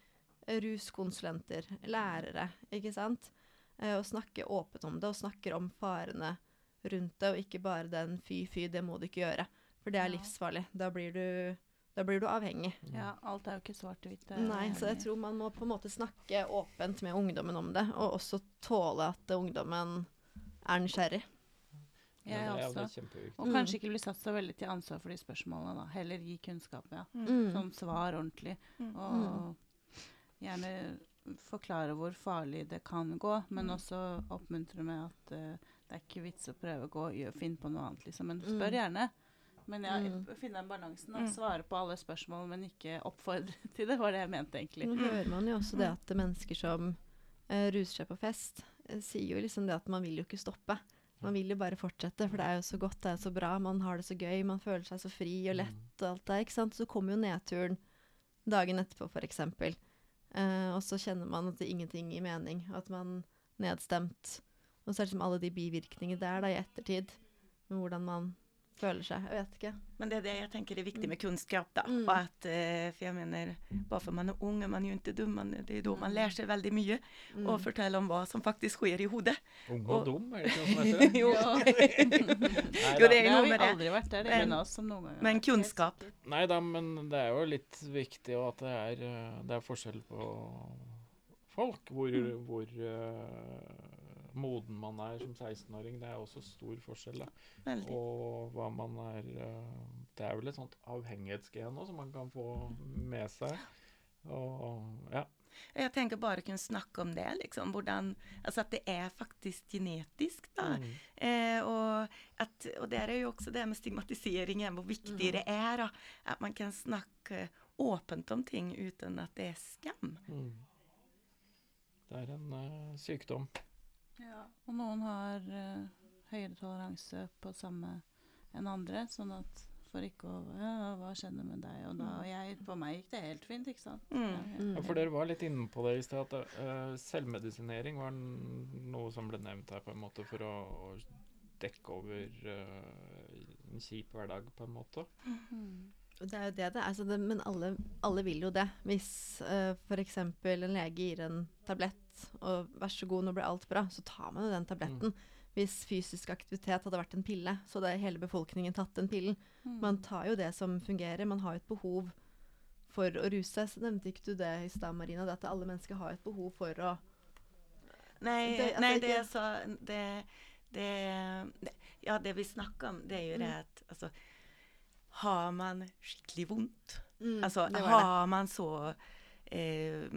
ruskonsulenter, lærere, ikke sant? Eh, og snakke åpent om det, og snakker om farene rundt det, og ikke bare den fy, fy, det må du ikke gjøre. For det er livsfarlig. Da blir du, da blir du avhengig. Ja, alt er jo ikke svart-hvitt. er Nei, så jeg tror man må på en måte snakke åpent med ungdommen om det, og også tåle at ungdommen er nysgjerrig. Ja, også. Og Mm. kanskje ikke bli satt så veldig til ansvar for de spørsmålene, da. Heller gi kunnskap, ja. Mm. Som svar ordentlig. Mm. Og gjerne forklare hvor farlig det kan gå, men Mm. også oppmuntre med at uh, det er ikke vits å prøve å gå og finne på noe annet, liksom. Men Mm. spør gjerne. Men ja, Mm. finne den balansen. Da. Mm. Svare på alle spørsmål, men ikke oppfordre til det, var det jeg mente, egentlig. Nå hører man jo også det at mennesker som uh, ruser seg på fest, uh, sier jo liksom det at man vil jo ikke stoppe. Man vil jo bare fortsette, for det er jo så godt, det er så bra, man har det så gøy, man føler seg så fri og lett og alt der, ikke sant. Så kommer jo nedturen dagen etterpå, for eksempel. Eh, og så kjenner man at det er ingenting gir mening, at man nedstemt. Og så er det liksom alle de bivirkningene der da i ettertid, med hvordan man føler seg. Jeg vet ikke. Men det er det jeg tenker er viktig med kunnskap. da. Mm. Og at, eh, for jeg mener, Bare for man er ung, er man jo ikke dum. Man, det er da man lærer seg veldig mye. Mm. Og forteller om hva som faktisk skjer i hodet. Ung Og- og dum, er det ikke noe som heter det? jo. Nei Jo, da. det er Det har noe vi med det. aldri vært der. Men- er oss som noen ganger. Men har kunnskap. Nei da, men det er jo litt viktig at det er, eh, det er forskjell på folk. Hvor, Mm. hvor eh, moden man er som 16-åring. Det er også stor forskjell. da. Og hva man er eh, Det er vel et sånt avhengighetsgen som man kan få med seg. Og ja. Jeg tenker bare å kunne snakke om det. liksom, hvordan, altså At det er faktisk genetisk. da. Mm. Eh, og, at, og der er jo også det med stigmatiseringen, hvor viktig det er. da, At man kan snakke åpent om ting uten at det er skam. Mm. Det er en uh, sykdom. Ja, og noen har uh, høyere toleranse på samme enn andre, sånn at for ikke å Ja, hva skjedde med deg? Og da og jeg, på meg gikk det helt fint, ikke sant? Mm. Ja, ja. Mm. For dere var litt inne på det i sted, at uh, selvmedisinering var noe som ble nevnt her, på en måte, for å, å dekke over uh, en kjip hverdag, på en måte. Mm. Det er jo det det er, Altså det, men alle, alle vil jo det. Hvis uh, f.eks. en lege gir en tablett, og vær så god, nå blir alt bra, så tar man jo den tabletten. Hvis fysisk aktivitet hadde vært en pille, så hadde hele befolkningen tatt den pillen. Mm. Man tar jo det som fungerer. Man har jo et behov for å ruse. Så nevnte ikke du det i stad, Marina, det at alle mennesker har et behov for å Nei, Det- altså, nei, det er så det, det, det, Ja, det vi snakker om, det er jo det Mm. at altså, Har man skikkelig vondt Mm, Altså, har man så eh,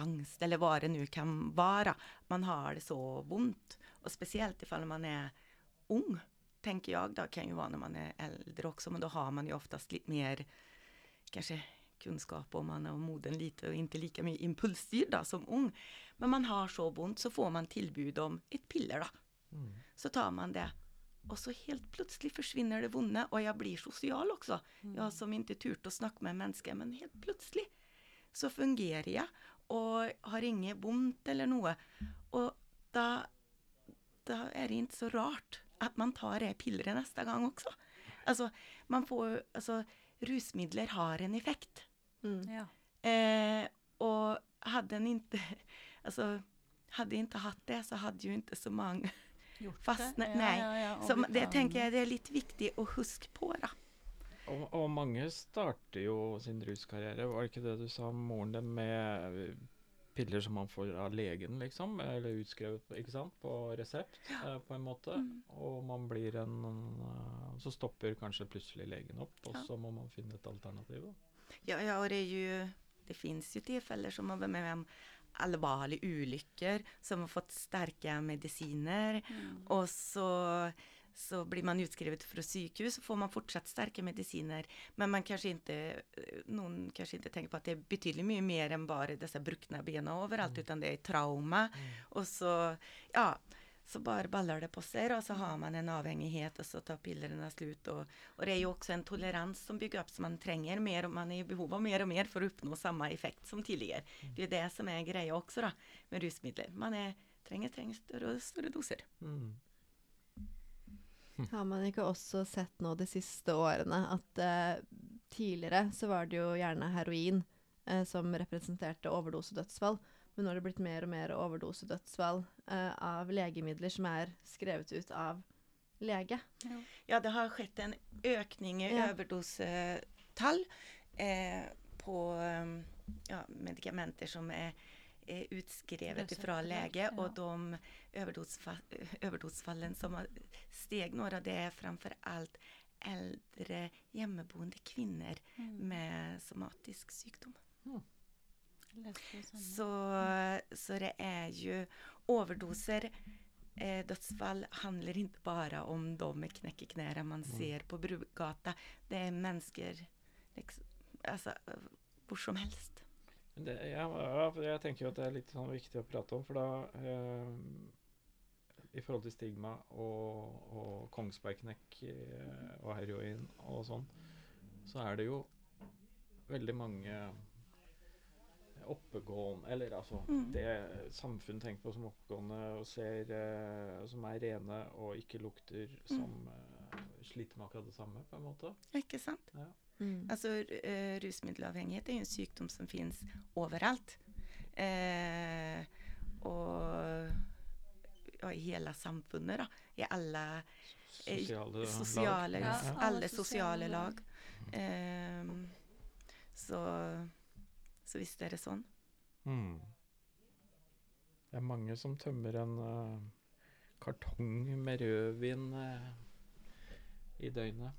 angst, eller hva det nå kan være, man har det så vondt, og spesielt ifall man er ung, tenker jeg, da kan jo være når man er eldre også, men da har man jo oftest litt mer kanskje kunnskap om man er moden lite og ikke like mye impulsstyrt som ung. Men man har så vondt, så får man tilbud om et piller, da. Mm. Så tar man det. Og så helt plutselig forsvinner det vonde, og jeg blir sosial også. Jeg som ikke turte å snakke med mennesker, men helt plutselig så fungerer jeg, og har inget vondt eller noe. Og da, da er det ikke så rart at man tar det pilleret neste gang også. Altså, man får Altså, rusmidler har en effekt. Mm. Ja. Eh, og hadde en ikke Altså, hadde jeg ikke hatt det, så hadde jo ikke så mange Gjort Fastne- det. nei. Ja, ja, ja, Så det tenker jeg det er litt viktig å huske på, da. Og, og mange starter jo sin ruskarriere, var det ikke det du sa, moren din, med eh, piller som man får av legen, liksom? Eller utskrevet, ikke sant? På resept, eh, på en måte. Mm. Og man blir en eh, Så stopper kanskje plutselig legen opp, og Ja. så må man finne et alternativ. Da. Ja, ja, og det er jo Det fins jo tilfeller som har vært med om alvorlige ulykker, som har fått sterke medisiner, Mm. og så så blir man utskrevet fra sykehus, så får man fortsatt sterke medisiner. Men man kanskje ikke, noen kanskje ikke tenker på at det er betydelig mye mer enn bare disse brukne bena overalt, utan det er trauma. Og så, ja, så bare baller det på seg, og så har man en avhengighet, og så tar pillene slutt. Og, og det er jo også en tolerans som bygger opp, som man trenger mer, og man er i behov av mer og mer for å oppnå samme effekt som tidligere. Det er det som er greia også da, med rusmidler. Man er, trenger, trenger større og større doser. Mm. Har man ikke også sett nå de siste årene at eh, tidligere så var det jo gjerne heroin eh, som representerte overdosedødsfall, men nå har det blitt mer og mer overdosedødsfall eh, av legemidler som er skrevet ut av lege. Ja, det har skjedd en økning i Ja. overdosetall eh, på um, ja, medikamenter som er, er utskrevet ifra fra lege, ja. og de överdosfa, överdosfallen som har steg några, det er framfor alt eldre hjemmeboende kvinner Mm. med somatisk sykdom. Mm. Så, så det er jo overdoser eh, Dødsfall handler ikke bare om de med knekkeknærne man ser på Brugata. Det er mennesker liksom, altså, hvor som helst. Det, ja, jeg tenker jo at det er litt sånn viktig å prate om, for da eh, I forhold til stigma og, og Kongsbergknekk eh, og heroin og sånn, så er det jo veldig mange oppegående Eller altså Mm. det samfunn tenker på som oppegående og ser eh, som er rene og ikke lukter, som eh, sliter med akkurat det samme, på en måte. Ikke sant? Mm. Altså, eh, rusmiddelavhengighet er jo en sykdom som finnes overalt. Eh, og og i hele samfunnet, da. I alle eh, Sosiale, sosiale, lag. Ja, alle, sosiale lag. Eh, så, så visst er det sånn. Mm. Det er mange som tømmer en uh, kartong med rødvin eh, i døgnet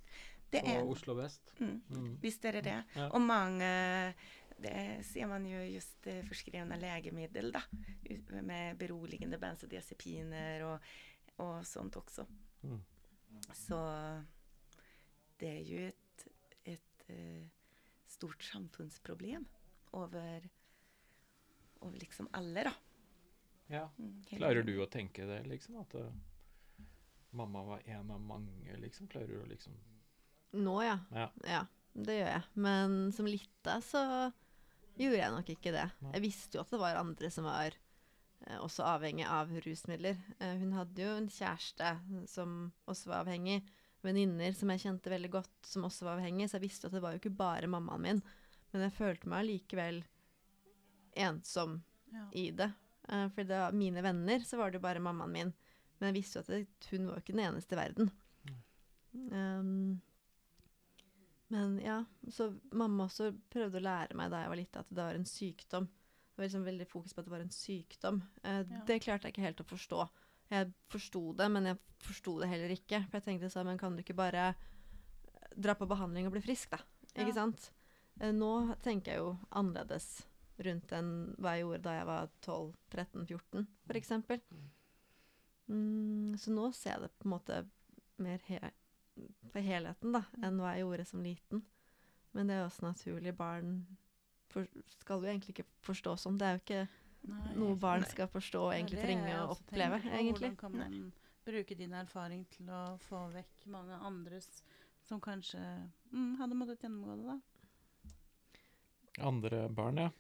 Det på er Oslo vest. mm, Mm. Visst er det det. Ja. Og mange Det ser man jo just eh, forskrevne legemiddel, da. Med beroligende benzodiazepiner og, og sånt også. Mm. Så det er jo et, et eh, stort samfunnsproblem over, over liksom alle, da. Ja. Mm, Klarer du å tenke det, liksom? At eh, mamma var en av mange, liksom? Klarer du å liksom Nå, ja. Ja. Ja, det gjør jeg. Men som lita så gjorde jeg nok ikke det. Nei. Jeg visste jo at det var andre som var eh, også avhengig av rusmidler. Eh, hun hadde jo en kjæreste som også var avhengig. Venninner som jeg kjente veldig godt, som også var avhengig. Så jeg visste at det var jo ikke bare mammaen min. Men jeg følte meg allikevel ensom Ja. i det. Eh, for det var mine venner så var det jo bare mammaen min. Men jeg visste jo at det, hun var jo ikke den eneste i verden. Um, men ja, så mamma også prøvde å lære meg da jeg var lita at det var en sykdom. Det var liksom veldig fokus på at det var en sykdom. Uh, Ja. Det klarte jeg ikke helt å forstå. Jeg forsto det, men jeg forsto det heller ikke. For jeg tenkte sånn, men kan du ikke bare eh, dra på behandling og bli frisk, da? Ikke sant? Uh, Nå tenker jeg jo annerledes rundt enn hva jeg gjorde da jeg var 12-13-14, for eksempel. Mm, så nå ser jeg det på en måte mer he helheten da, enn hva jeg gjorde som liten. Men det er jo også naturlig. Barn for, skal jo egentlig ikke forstå sånn. Det er jo ikke Nei, noe barn nei. skal forstå og egentlig det trenge å oppleve, egentlig. Hvordan kan man bruke din erfaring til å få vekk mange andres som kanskje mm, hadde måttet gjennomgå det, da? Andre barn, ja.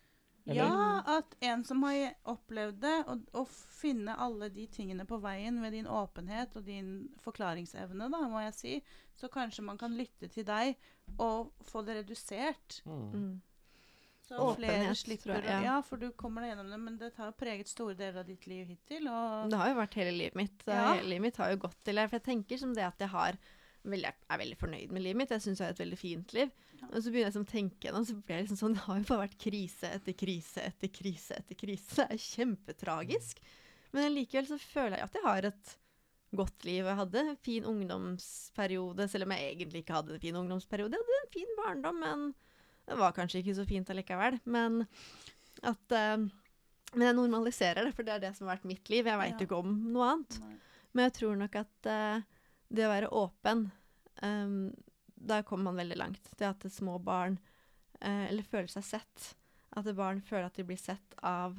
Eller? Ja, at en som har opplevd det, og, og finne alle de tingene på veien med din åpenhet og din forklaringsevne, da, må jeg si, så kanskje man kan lytte til deg og få det redusert. Mm. Mm. Så Åpenhet, flere tror jeg, ja. Ja, for du kommer deg gjennom det, men det har jo preget store deler av ditt liv hittil. Og Det har jo vært hele livet mitt. Ja. Hele livet mitt har jo gått til det. For jeg tenker som det at jeg har veldig, er veldig fornøyd med livet mitt. Jeg syns jeg har et veldig fint liv. Ja. Og så begynner jeg liksom å tenke gjennom, så blir jeg liksom sånn Det har jo bare vært krise etter krise etter krise etter krise. Det er kjempetragisk. Men likevel så føler jeg at jeg har et godt liv. Jeg hadde en fin ungdomsperiode, selv om jeg egentlig ikke hadde en fin ungdomsperiode. Jeg hadde en fin barndom, men det var kanskje ikke så fint allikevel. Men at uh, Men jeg normaliserer det, for det er det som har vært mitt liv. Jeg veit Ja. ikke om noe annet. Nei. Men jeg tror nok at eh, det å være åpen um, Der kommer man veldig langt. Det at små barn uh, eller føler seg sett. At barn føler at de blir sett av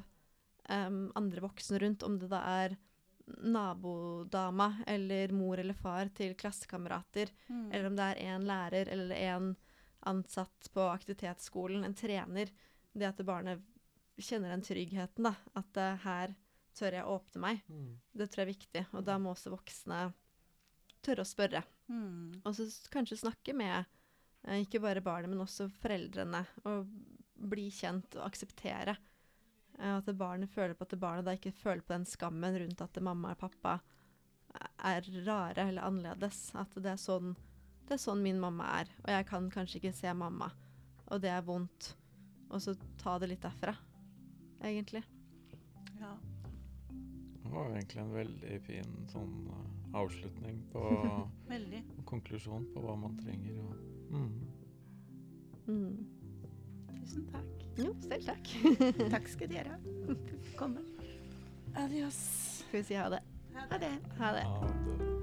um, andre voksne rundt, om det da er nabodama eller mor eller far til klassekamerater, Mm. eller om det er en lærer eller en ansatt på aktivitetsskolen, en trener. Det at barnet kjenner den tryggheten, da. At uh, her tør jeg å åpne meg. Mm. Det tror jeg er viktig. Og da må også voksne tørre å spørre. Mm. Og så kanskje snakke med eh, ikke bare barnet, men også foreldrene. Og bli kjent og akseptere. Eh, at barnet føler på at barnet da ikke føler på den skammen rundt at mamma og pappa er rare eller annerledes. At det er sånn, det er sånn min mamma er. Og jeg kan kanskje ikke se mamma. Og det er vondt. Og så ta det litt derfra, egentlig. Ja. Det var egentlig en veldig fin sånn eh, avslutning på Veldig. konklusjon på hva man trenger. Og, mm. Mm. Tusen takk. Jo, selv takk. Takk skal dere ha. Komme. Adios. Skal vi si ha det? Ha det. Ha det. Ha det